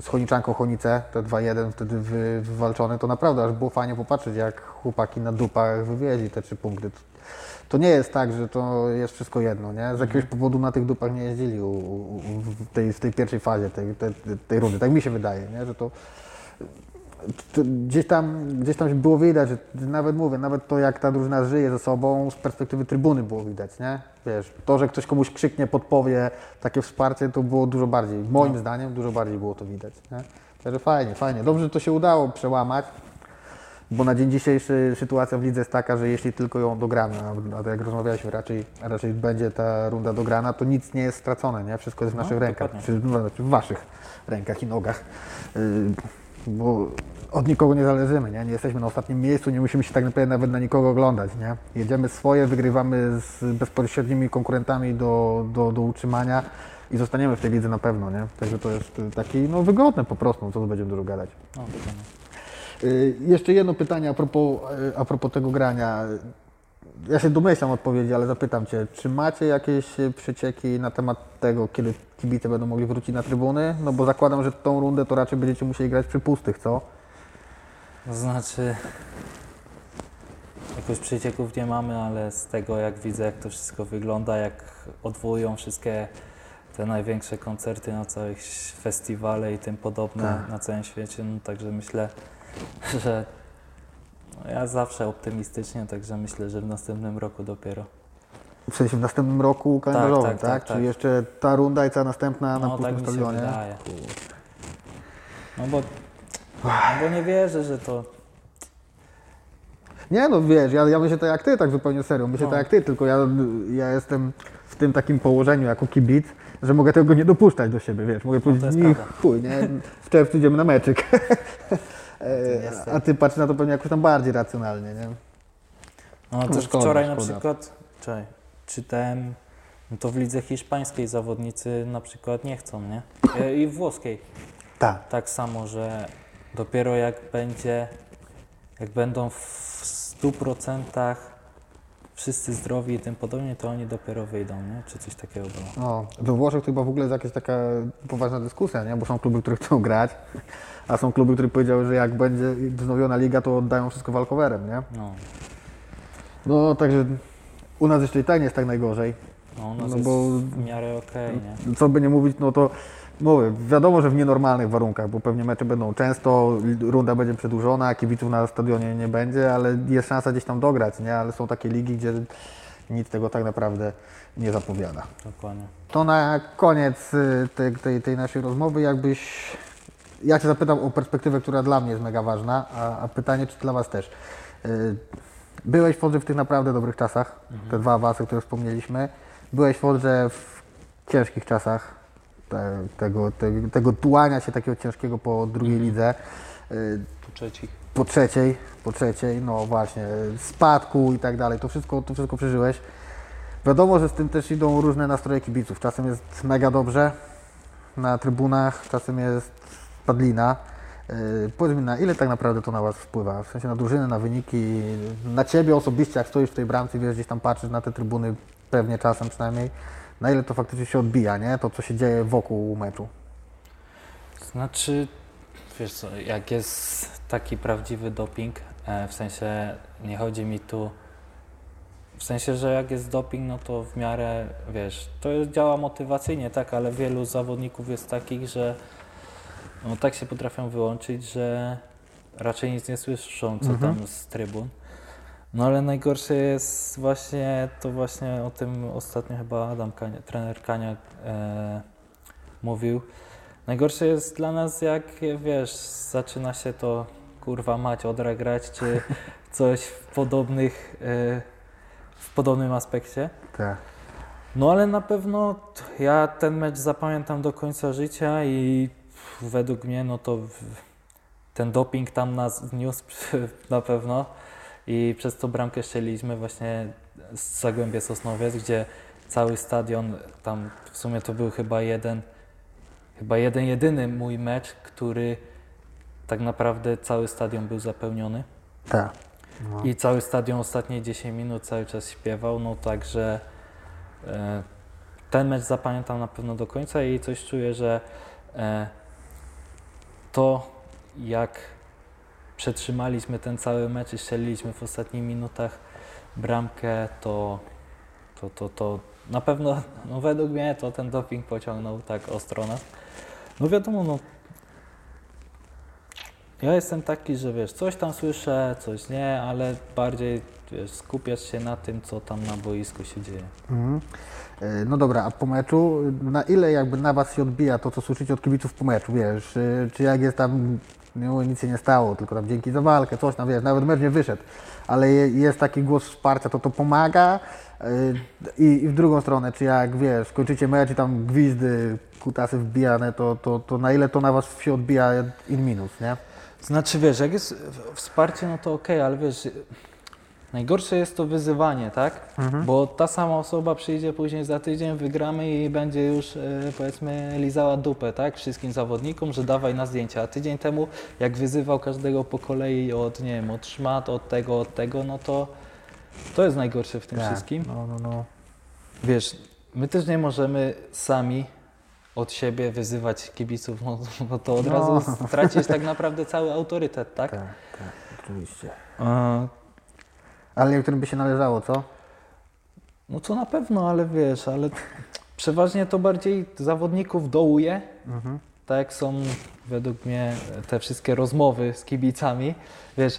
z Choniczanką Chonice, te 2-1 wtedy wy, wywalczone, to naprawdę aż było fajnie popatrzeć, jak chłopaki na dupach wywieźli te trzy punkty. To nie jest tak, że to jest wszystko jedno, nie? Z jakiegoś powodu na tych dupach nie jeździli u, u, w, tej, w tej pierwszej fazie tej, tej, tej rundy. Tak mi się wydaje, nie? Że to to gdzieś tam, gdzieś tam było widać, że nawet mówię, nawet to jak ta drużyna żyje ze sobą, z perspektywy trybuny było widać, nie? Wiesz, to, że ktoś komuś krzyknie, podpowie takie wsparcie, to było dużo bardziej, moim No. zdaniem, dużo bardziej było to widać, nie? Także fajnie, fajnie. Dobrze, że to się udało przełamać, bo na dzień dzisiejszy sytuacja w lidze jest taka, że jeśli tylko ją dogramy, a- a to jak rozmawialiśmy, raczej, raczej będzie ta runda dograna, to nic nie jest stracone, nie? Wszystko jest w No, naszych rękach, no, znaczy w waszych rękach i nogach. Bo od nikogo nie zależymy, nie? nie jesteśmy na ostatnim miejscu, nie musimy się tak naprawdę nawet na nikogo oglądać. Nie? Jedziemy swoje, wygrywamy z bezpośrednimi konkurentami do, do, do utrzymania i zostaniemy w tej lidze na pewno. Nie? Także to jest y, taki no, wygodne po prostu, co tu będziemy dużo gadać. No, dokładnie. Y, Jeszcze jedno pytanie a propos, y, a propos tego grania. Ja się domyślam odpowiedzi, ale zapytam Cię, czy macie jakieś przecieki na temat tego, kiedy kibice będą mogli wrócić na trybuny? No bo zakładam, że tą rundę to raczej będziecie musieli grać przy pustych, co? To znaczy, jakoś przecieków nie mamy, ale z tego jak widzę, jak to wszystko wygląda, jak odwołują wszystkie te największe koncerty na całych festiwale i tym podobne Tak. na całym świecie, no także myślę, że ja zawsze optymistycznie, także myślę, że w następnym roku dopiero. W sensie w następnym roku kalendarzowym, tak? tak, tak, Czyli tak. jeszcze ta runda i ta następna na No tak pustym się stadionie. No bo, no bo nie wierzę, że to Nie no, wiesz, ja, ja myślę tak jak Ty, tak zupełnie serio. Myślę No. tak jak Ty, tylko ja, ja jestem w tym takim położeniu jako kibic, że mogę tego nie dopuszczać do siebie, wiesz. Mogę powiedzieć, No, prawda. chuj, nie? W czerwcu idziemy na meczyk. E, niestety. a ty patrzysz na to pewnie jakoś tam bardziej racjonalnie, nie? No No, też szkoda, wczoraj na szkoda. przykład, czekaj, czytałem, no to w lidze hiszpańskiej zawodnicy na przykład nie chcą, nie? E, I w włoskiej Tak. tak samo, że dopiero jak będzie, jak będą w 100% wszyscy zdrowi i tym podobnie, to oni dopiero wyjdą, nie? Czy coś takiego było. No, we Włoszech to chyba w ogóle jest jakaś taka poważna dyskusja, nie? Bo są kluby, które chcą grać, a są kluby, które powiedziały, że jak będzie wznowiona liga, to oddają wszystko walkowerem, nie? No, No, także u nas jeszcze i tak nie jest tak najgorzej. No No jest bo- w miarę okej, nie? Co by nie mówić, no to mówię, wiadomo, że w nienormalnych warunkach, bo pewnie mecze będą często, runda będzie przedłużona, kibiców na stadionie nie będzie, ale jest szansa gdzieś tam dograć, nie? Ale są takie ligi, gdzie nic tego tak naprawdę nie zapowiada. Dokładnie. To na koniec y, tej, tej, tej naszej rozmowy, jakbyś. Ja Cię zapytam o perspektywę, która dla mnie jest mega ważna, a, a pytanie, czy dla Was też. Y, Byłeś w Fodrze w tych naprawdę dobrych czasach, te dwa awansy, które wspomnieliśmy. Byłeś w Fodrze w ciężkich czasach te, tego, tego, tego tułania się takiego ciężkiego po drugiej lidze. Y, Tu trzeci. po trzeciej, po trzeciej, no właśnie, spadku i tak dalej, to wszystko, to wszystko przeżyłeś. Wiadomo, że z tym też idą różne nastroje kibiców. Czasem jest mega dobrze na trybunach, czasem jest padlina. Yy, powiedz mi, na ile tak naprawdę to na Was wpływa? W sensie na drużynę, na wyniki, na Ciebie osobiście, jak stoisz w tej bramce, wiesz, gdzieś tam patrzysz na te trybuny, pewnie czasem przynajmniej, na ile to faktycznie się odbija, nie? To, co się dzieje wokół meczu. Znaczy, wiesz co, jak jest taki prawdziwy doping, e, w sensie nie chodzi mi tu, w sensie, że jak jest doping, no to w miarę, wiesz, to jest, działa motywacyjnie, tak, ale wielu zawodników jest takich, że no, tak się potrafią wyłączyć, że raczej nic nie słyszą, co Mhm. tam z trybun. No ale najgorsze jest właśnie, to właśnie o tym ostatnio chyba Adam Kania, trener Kania e, mówił, Najgorsze jest dla nas, jak wiesz, zaczyna się to kurwa mać, odra grać, czy coś w podobnych, e, w podobnym aspekcie. Tak. No ale na pewno ja ten mecz zapamiętam do końca życia i według mnie no to ten doping tam nas wniósł na pewno i przez to bramkę strzeliliśmy właśnie z Zagłębia Sosnowiec, gdzie cały stadion, tam w sumie to był chyba jeden, chyba jeden jedyny mój mecz, który tak naprawdę cały stadion był zapełniony. Tak. No. I cały stadion ostatnie 10 minut cały czas śpiewał, no także e, ten mecz zapamiętam na pewno do końca i coś czuję, że e, to jak przetrzymaliśmy ten cały mecz i strzeliliśmy w ostatnich minutach bramkę, to, to, to, to na pewno, no według mnie to ten doping pociągnął tak ostro nas. No wiadomo, no ja jestem taki, że wiesz, coś tam słyszę, coś nie, ale bardziej wiesz, skupiasz się na tym, co tam na boisku się dzieje. E, No dobra, a po meczu, na ile jakby na Was się odbija to, co słyszycie od kibiców po meczu, wiesz, y, czy jak jest tam, no, nic się nie stało, tylko tam dzięki za walkę, coś tam, wiesz, nawet mecz nie wyszedł, ale je- jest taki głos wsparcia, to to pomaga y, i, i w drugą stronę, czy jak, wiesz, kończycie mecz i tam gwizdy, kutasy wbijane, to, to, to na ile to na Was się odbija in minus, nie? Znaczy wiesz, jak jest wsparcie, no to okej, ale wiesz, najgorsze jest to wyzywanie, tak? Bo ta sama osoba przyjdzie później za tydzień, wygramy i będzie już e, powiedzmy lizała dupę, tak? Wszystkim zawodnikom, że dawaj na zdjęcia. A tydzień temu, jak wyzywał każdego po kolei od, nie wiem, od szmat, od tego, od tego, no to to jest najgorsze w tym Tak. wszystkim. No, no, no. Wiesz, my też nie możemy sami od siebie wyzywać kibiców, no, no to od No. razu stracisz tak naprawdę cały autorytet, tak? Tak, tak, oczywiście. E, Ale niektórym by się należało, co? No to na pewno, ale wiesz, ale przeważnie to bardziej zawodników dołuje, Mhm. tak jak są według mnie te wszystkie rozmowy z kibicami. Wiesz,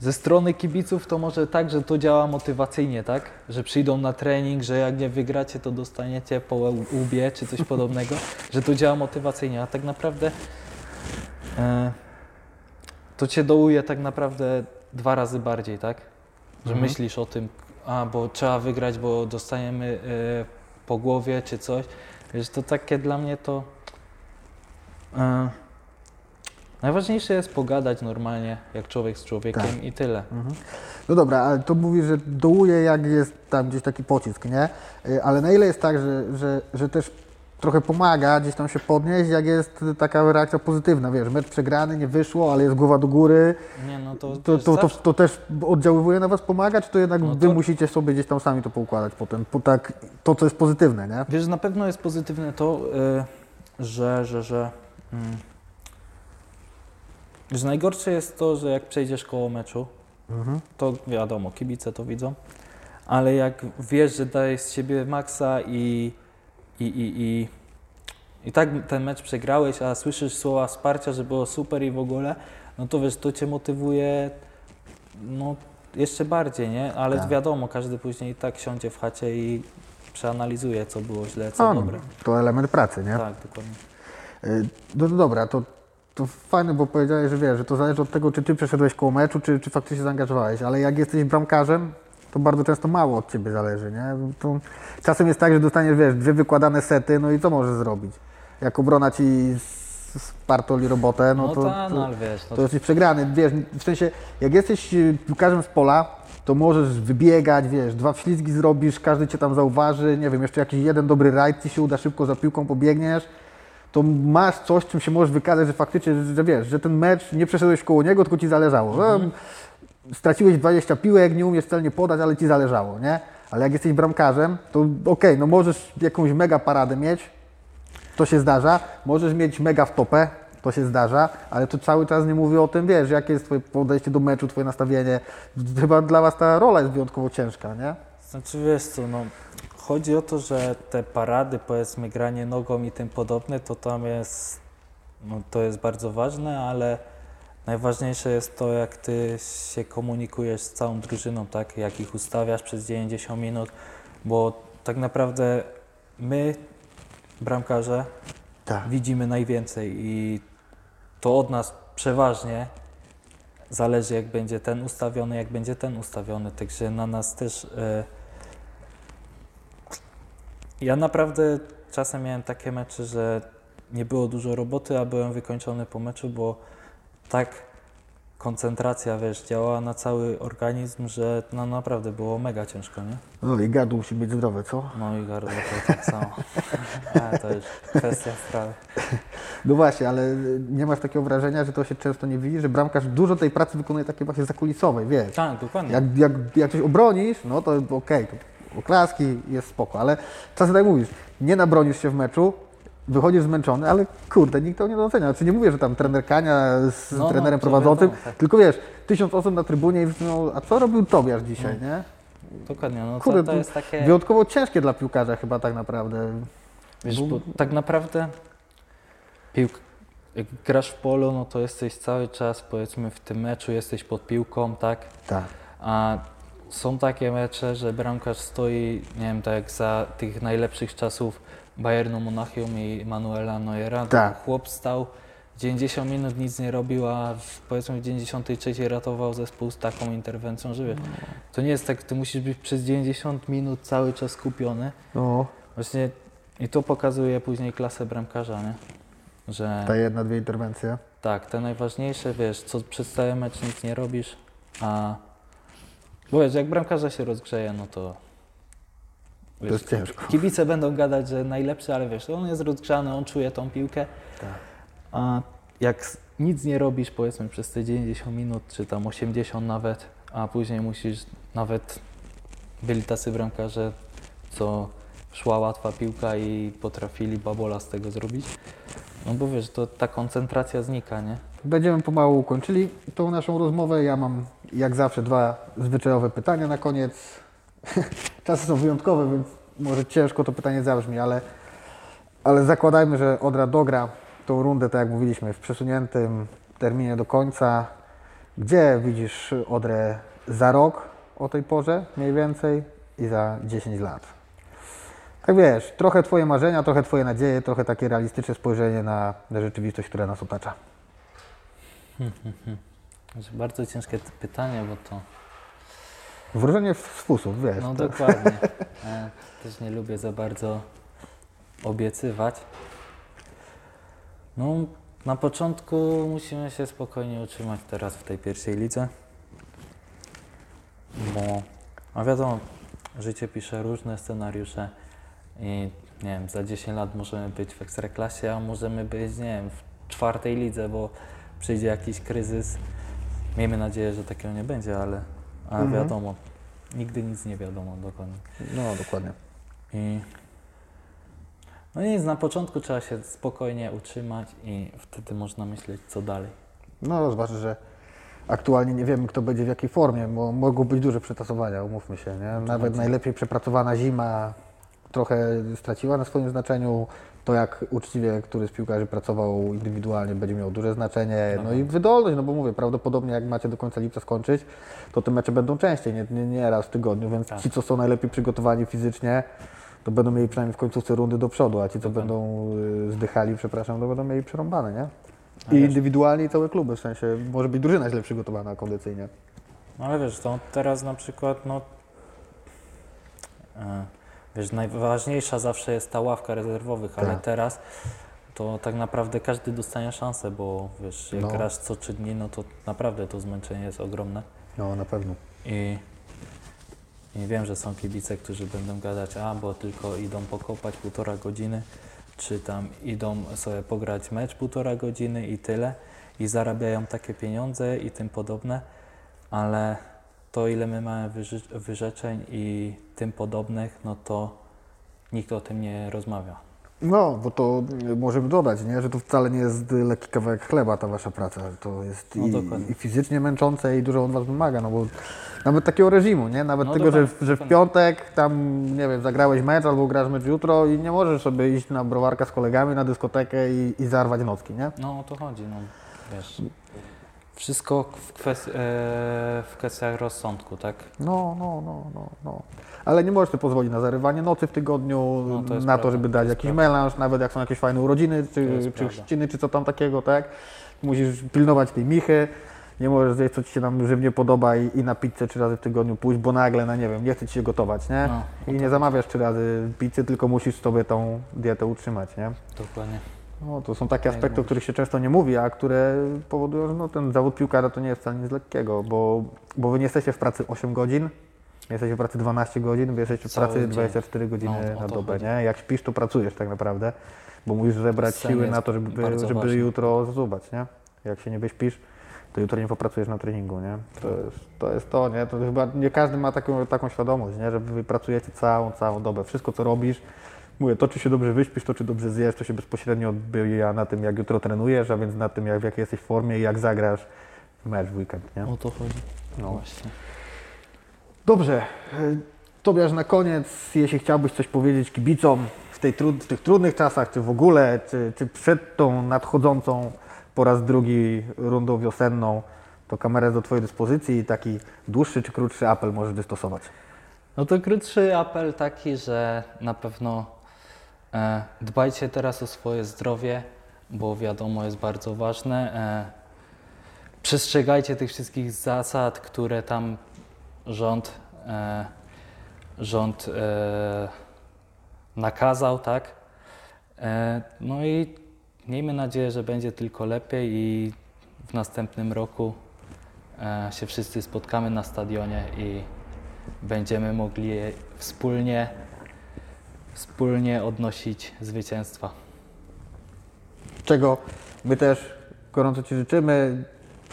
ze strony kibiców to może tak, że to działa motywacyjnie, tak? Że przyjdą na trening, że jak nie wygracie, to dostaniecie po łbie czy coś podobnego, że to działa motywacyjnie, a tak naprawdę e, to cię dołuje tak naprawdę dwa razy bardziej, tak? Że Mhm. myślisz o tym, a bo trzeba wygrać, bo dostaniemy e, po głowie czy coś. Wiesz, to takie dla mnie to. E, Najważniejsze jest pogadać normalnie, jak człowiek z człowiekiem Tak. i tyle. No dobra, ale to mówi, że dołuje jak jest tam gdzieś taki pocisk, nie? Y, Ale na ile jest tak, że, że, że też trochę pomaga gdzieś tam się podnieść, jak jest taka reakcja pozytywna, wiesz, mecz przegrany, nie wyszło, ale jest głowa do góry, Nie, no to, to, to, to, to też oddziaływuje na Was, pomaga, czy to jednak No Wy to- musicie sobie gdzieś tam sami to poukładać potem, po tak, to co jest pozytywne, nie? Wiesz, na pewno jest pozytywne to, y, że, że, że, mm, że najgorsze jest to, że jak przejdziesz koło meczu, Mhm. to wiadomo, kibice to widzą, ale jak wiesz, że dajesz z siebie maksa i, i, i, i, i tak ten mecz przegrałeś, a słyszysz słowa wsparcia, że było super i w ogóle, no to wiesz, to cię motywuje no, jeszcze bardziej, nie? Ale Tak. wiadomo, każdy później tak siądzie w chacie i przeanalizuje, co było źle, co no, dobre. to element pracy, nie? Tak, dokładnie. Y, No, no dobra, to, to fajne, bo powiedziałeś, że wiesz, że to zależy od tego, czy ty przeszedłeś koło meczu, czy, czy faktycznie zaangażowałeś, ale jak jesteś bramkarzem, to bardzo często mało od ciebie zależy, nie? To czasem jest tak, że dostaniesz, wiesz, dwie wykładane sety, no i co możesz zrobić? Jak obrona ci spartoli robotę, no, No, to, to, no ale wiesz, no, to jesteś przegrany, wiesz, w sensie, jak jesteś y, piłkarzem z pola, to możesz wybiegać, wiesz, dwa wślizgi zrobisz, każdy cię tam zauważy, nie wiem, jeszcze jakiś jeden dobry rajd ci się uda, szybko za piłką pobiegniesz, to masz coś, czym się możesz wykazać, że faktycznie, że wiesz, że ten mecz nie przeszedłeś koło niego, tylko ci zależało. Mhm. Straciłeś 20 piłek, nie umiesz celnie podać, ale ci zależało, nie? Ale jak jesteś bramkarzem, to okej, no możesz jakąś mega paradę mieć, to się zdarza. Możesz mieć mega w topę, to się zdarza, ale to cały czas nie mówi o tym, wiesz, jakie jest twoje podejście do meczu, twoje nastawienie. Chyba dla was ta rola jest wyjątkowo ciężka, nie? Znaczy wiesz co, no chodzi o to, że te parady, powiedzmy granie nogą i tym podobne, to tam jest, no to jest bardzo ważne, ale najważniejsze jest to, jak ty się komunikujesz z całą drużyną, tak, jak ich ustawiasz przez 90 minut, bo tak naprawdę my, bramkarze, Tak. widzimy najwięcej i to od nas przeważnie zależy, jak będzie ten ustawiony, jak będzie ten ustawiony. Także na nas też. E, ja naprawdę czasem miałem takie mecze, że nie było dużo roboty, a byłem wykończony po meczu, bo tak koncentracja, wiesz, działała na cały organizm, że no naprawdę było mega ciężko, nie? No i gardło musi być zdrowe, co? No i gardło to tak samo. Ale to już kwestia sprawy. No właśnie, ale nie masz takiego wrażenia, że to się często nie widzi, że bramkarz dużo tej pracy wykonuje takiej właśnie zakulisowej, wiesz? Tak, dokładnie. Jak, jak, jak coś obronisz, no to okej, to oklaski, jest spoko, ale czasem tak mówisz, nie nabronisz się w meczu, wychodzisz zmęczony, ale kurde, nikt to nie docenia. Znaczy nie mówię, że tam trener Kania z No, no, trenerem prowadzącym, tak. tylko wiesz, tysiąc osób na trybunie i no, a co robił Tobiasz dzisiaj, nie? Dokładnie, no Kurde, to, to jest takie... Wyjątkowo ciężkie dla piłkarza chyba tak naprawdę. Wiesz, bo tak naprawdę piłk, jak grasz w polu, no to jesteś cały czas, powiedzmy, w tym meczu, jesteś pod piłką, tak? Tak. A są takie mecze, że bramkarz stoi, nie wiem, tak jak za tych najlepszych czasów Bayernu Monachium i Manuela Neuera. Tak. Chłop stał 90 minut, nic nie robił, a w, powiedzmy w 93 ratował zespół z taką interwencją, że wiesz, to nie jest tak, ty musisz być przez 90 minut cały czas skupiony. No, Właśnie i to pokazuje później klasę bramkarza, nie? Że ta jedna, dwie interwencje. tak, te najważniejsze, wiesz, co przez cały mecz nic nie robisz, a bo wiesz, jak bramkarza się rozgrzeje, no to To jest ciężko. kibice będą gadać, że najlepszy, ale wiesz, on jest rozgrzany, on czuje tą piłkę, Tak. a jak nic nie robisz, powiedzmy przez te 90 minut, czy tam 80 nawet, a później musisz, nawet byli tacy bramkarze, co szła łatwa piłka i potrafili babola z tego zrobić. No bo wiesz, to ta koncentracja znika, nie? Będziemy pomału kończyli tą naszą rozmowę. Ja mam jak zawsze dwa zwyczajowe pytania na koniec. Czasy są wyjątkowe, więc może ciężko to pytanie zabrzmi, ale, ale zakładajmy, że Odra dogra tą rundę, tak jak mówiliśmy, w przesuniętym terminie do końca. Gdzie widzisz Odrę za rok o tej porze mniej więcej i za 10 lat? Tak wiesz, trochę Twoje marzenia, trochę Twoje nadzieje, trochę takie realistyczne spojrzenie na, na rzeczywistość, która nas otacza. Znaczy, Bardzo ciężkie pytanie, bo to. Wróżenie w sposób, wiesz. No to, dokładnie. Ja też nie lubię za bardzo obiecywać. No, Na początku musimy się spokojnie utrzymać teraz w tej pierwszej lidze, bo a wiadomo, życie pisze różne scenariusze i nie wiem, za 10 lat możemy być w ekstraklasie, a możemy być, nie wiem, w czwartej lidze, bo przyjdzie jakiś kryzys. Miejmy nadzieję, że takiego nie będzie, ale, ale Mhm. wiadomo, nigdy nic nie wiadomo dokładnie. No, dokładnie. I no nic, na początku trzeba się spokojnie utrzymać i wtedy można myśleć, co dalej. No, zwłaszcza, że aktualnie nie wiemy, kto będzie w jakiej formie, bo mogą być duże przetasowania, umówmy się, nie? Nawet najlepiej przepracowana zima trochę straciła na swoim znaczeniu. To, jak uczciwie któryś z piłkarzy pracował indywidualnie, będzie miało duże znaczenie. No i wydolność, no bo mówię, prawdopodobnie jak macie do końca lipca skończyć, to te mecze będą częściej, nie, nie, nie raz w tygodniu, więc Tak. ci, co są najlepiej przygotowani fizycznie, to będą mieli przynajmniej w końcówce rundy do przodu, a ci, co Dokładnie. będą y, zdychali, przepraszam, to będą mieli przerąbane, nie? I indywidualnie i całe kluby, w sensie może być drużyna źle przygotowana kondycyjnie. No ale wiesz, to teraz na przykład, no e, wiesz, najważniejsza zawsze jest ta ławka rezerwowych, ale Tak. teraz to tak naprawdę każdy dostanie szansę, bo wiesz, jak No. grasz co trzy dni, no to naprawdę to zmęczenie jest ogromne. No na pewno. I, I wiem, że są kibice, którzy będą gadać, a bo tylko idą pokopać półtora godziny, czy tam idą sobie pograć mecz półtora godziny i tyle, i zarabiają takie pieniądze i tym podobne, ale to ile my mamy wyrzeczeń i tym podobnych, no to nikt o tym nie rozmawia. No, bo to y, możemy dodać, nie? że to wcale nie jest lekki kawałek chleba ta wasza praca. To jest No i, i fizycznie męczące i dużo od was wymaga, no bo nawet takiego reżimu, nie? Nawet No tego, że, dokładnie, że w piątek tam, nie wiem, zagrałeś mecz albo grasz mecz jutro i nie możesz sobie iść na browarka z kolegami, na dyskotekę i, i zarwać nocki, nie? No o to chodzi, no wiesz. Wszystko w, e, w kwestiach rozsądku, tak? No, no, no, no, no. Ale nie możesz sobie pozwolić na zarywanie nocy w tygodniu, No, to na to, prawda, żeby to dać jest jakiś prawda. melanż, nawet jak są jakieś fajne urodziny, To czy, czy chrzciny, czy co tam takiego, tak? Musisz pilnować tej michy, nie możesz zjeść, co ci się tam żywnie podoba i, i na pizzę trzy razy w tygodniu pójść, bo nagle, no nie wiem, nie chce ci się gotować, nie? No, I nie zamawiasz trzy razy pizzy, tylko musisz sobie tą dietę utrzymać, nie? dokładnie. No, to są takie Jak aspekty, o których się często nie mówi, a które powodują, że no, ten zawód piłkarza to nie jest wcale nic lekkiego, bo, bo wy nie jesteście w pracy 8 godzin, nie jesteście w pracy 12 godzin, wy jesteście w Cały pracy dzień. 24 godziny No, na dobę, chodzi. nie? Jak śpisz, to pracujesz tak naprawdę, bo musisz zebrać Sen siły na to, żeby, żeby ważny. jutro zubać, nie? Jak się nie wyśpisz, to jutro nie popracujesz na treningu, nie? To jest to, jest to nie? To chyba nie każdy ma taką, taką świadomość, nie? Że wy pracujecie całą, całą dobę. Wszystko, co robisz, Mówię, to czy się dobrze wyśpisz, to czy dobrze zjesz, to się bezpośrednio odbija na tym, jak jutro trenujesz, a więc na tym, jak, w jakiej jesteś formie i jak zagrasz w mecz w weekend, nie? O to chodzi. No. Właśnie. Dobrze, e, Tobiasz, na koniec, jeśli chciałbyś coś powiedzieć kibicom w, tej trud- w tych trudnych czasach, czy w ogóle, czy, czy przed tą nadchodzącą po raz drugi rundą wiosenną, to kamera jest do Twojej dyspozycji i taki dłuższy czy krótszy apel możesz wystosować. No to krótszy apel taki, że na pewno dbajcie teraz o swoje zdrowie, bo wiadomo jest bardzo ważne. E, przestrzegajcie tych wszystkich zasad, które tam rząd, e, rząd e, nakazał, tak? E, no i miejmy nadzieję, że będzie tylko lepiej i w następnym roku e, się wszyscy spotkamy na stadionie i będziemy mogli wspólnie, wspólnie odnosić zwycięstwa. czego my też gorąco Ci życzymy.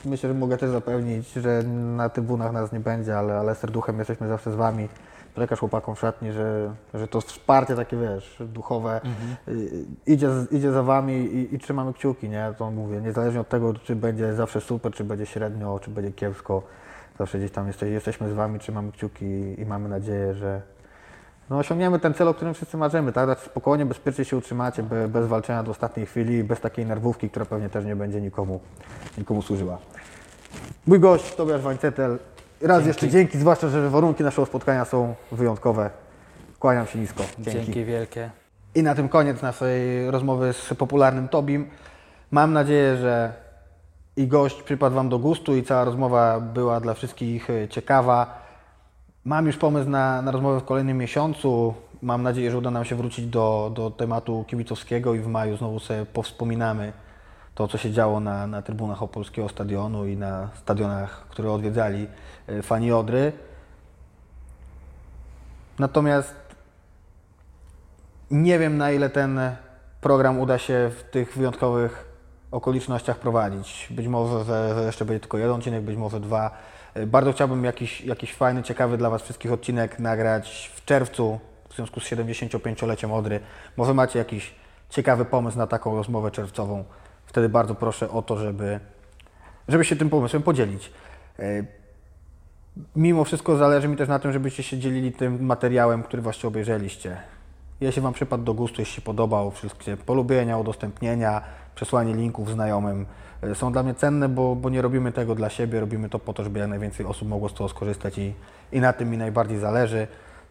Myślę, że mogę też zapewnić, że na trybunach nas nie będzie, ale, ale serduchem jesteśmy zawsze z Wami. Przekaż chłopakom w szatni, że, że to wsparcie takie, wiesz, duchowe y, idzie, idzie za Wami i, i trzymamy kciuki, nie? To mówię, niezależnie od tego, czy będzie zawsze super, czy będzie średnio, czy będzie kiepsko, zawsze gdzieś tam jeste, jesteśmy z Wami, trzymamy kciuki i, i mamy nadzieję, że, no, osiągniemy ten cel, o którym wszyscy marzymy, tak? Znaczy, spokojnie, bezpiecznie się utrzymacie, be, bez walczenia do ostatniej chwili, bez takiej nerwówki, która pewnie też nie będzie nikomu, nikomu służyła. Mój gość, Tobiasz Wańcetel. Raz Dzięki. jeszcze dzięki, zwłaszcza, że warunki naszego spotkania są wyjątkowe. Kłaniam się nisko. Dzięki, wielkie. I na tym koniec naszej rozmowy z popularnym Tobim. Mam nadzieję, że i gość przypadł Wam do gustu i cała rozmowa była dla wszystkich ciekawa. Mam już pomysł na, na rozmowę w kolejnym miesiącu. Mam nadzieję, że uda nam się wrócić do, do tematu kibicowskiego i w maju znowu sobie powspominamy to, co się działo na, na trybunach Opolskiego Stadionu i na stadionach, które odwiedzali e, fani Odry. Natomiast nie wiem, na ile ten program uda się w tych wyjątkowych okolicznościach prowadzić. Być może, że, że jeszcze będzie tylko jeden odcinek, być może dwa. E, Bardzo chciałbym jakiś, jakiś fajny, ciekawy dla Was wszystkich odcinek nagrać w czerwcu w związku z 75-leciem Odry. Może macie jakiś ciekawy pomysł na taką rozmowę czerwcową. Wtedy bardzo proszę o to, żeby, żeby się tym pomysłem podzielić. E, Mimo wszystko zależy mi też na tym, żebyście się dzielili tym materiałem, który właśnie obejrzeliście. Jeśli Wam przypadł do gustu, jeśli się podobał, wszystkie polubienia, udostępnienia, przesłanie linków znajomym są dla mnie cenne, bo, bo nie robimy tego dla siebie, robimy to po to, żeby jak najwięcej osób mogło z tego skorzystać i, i na tym mi najbardziej zależy.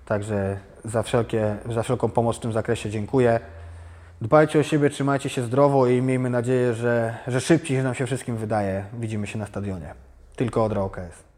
Także za, wszelkie, za wszelką pomoc w tym zakresie dziękuję. Dbajcie o siebie, trzymajcie się zdrowo i miejmy nadzieję, że, że szybciej nam się wszystkim wydaje. Widzimy się na stadionie. Tylko Odra OKS.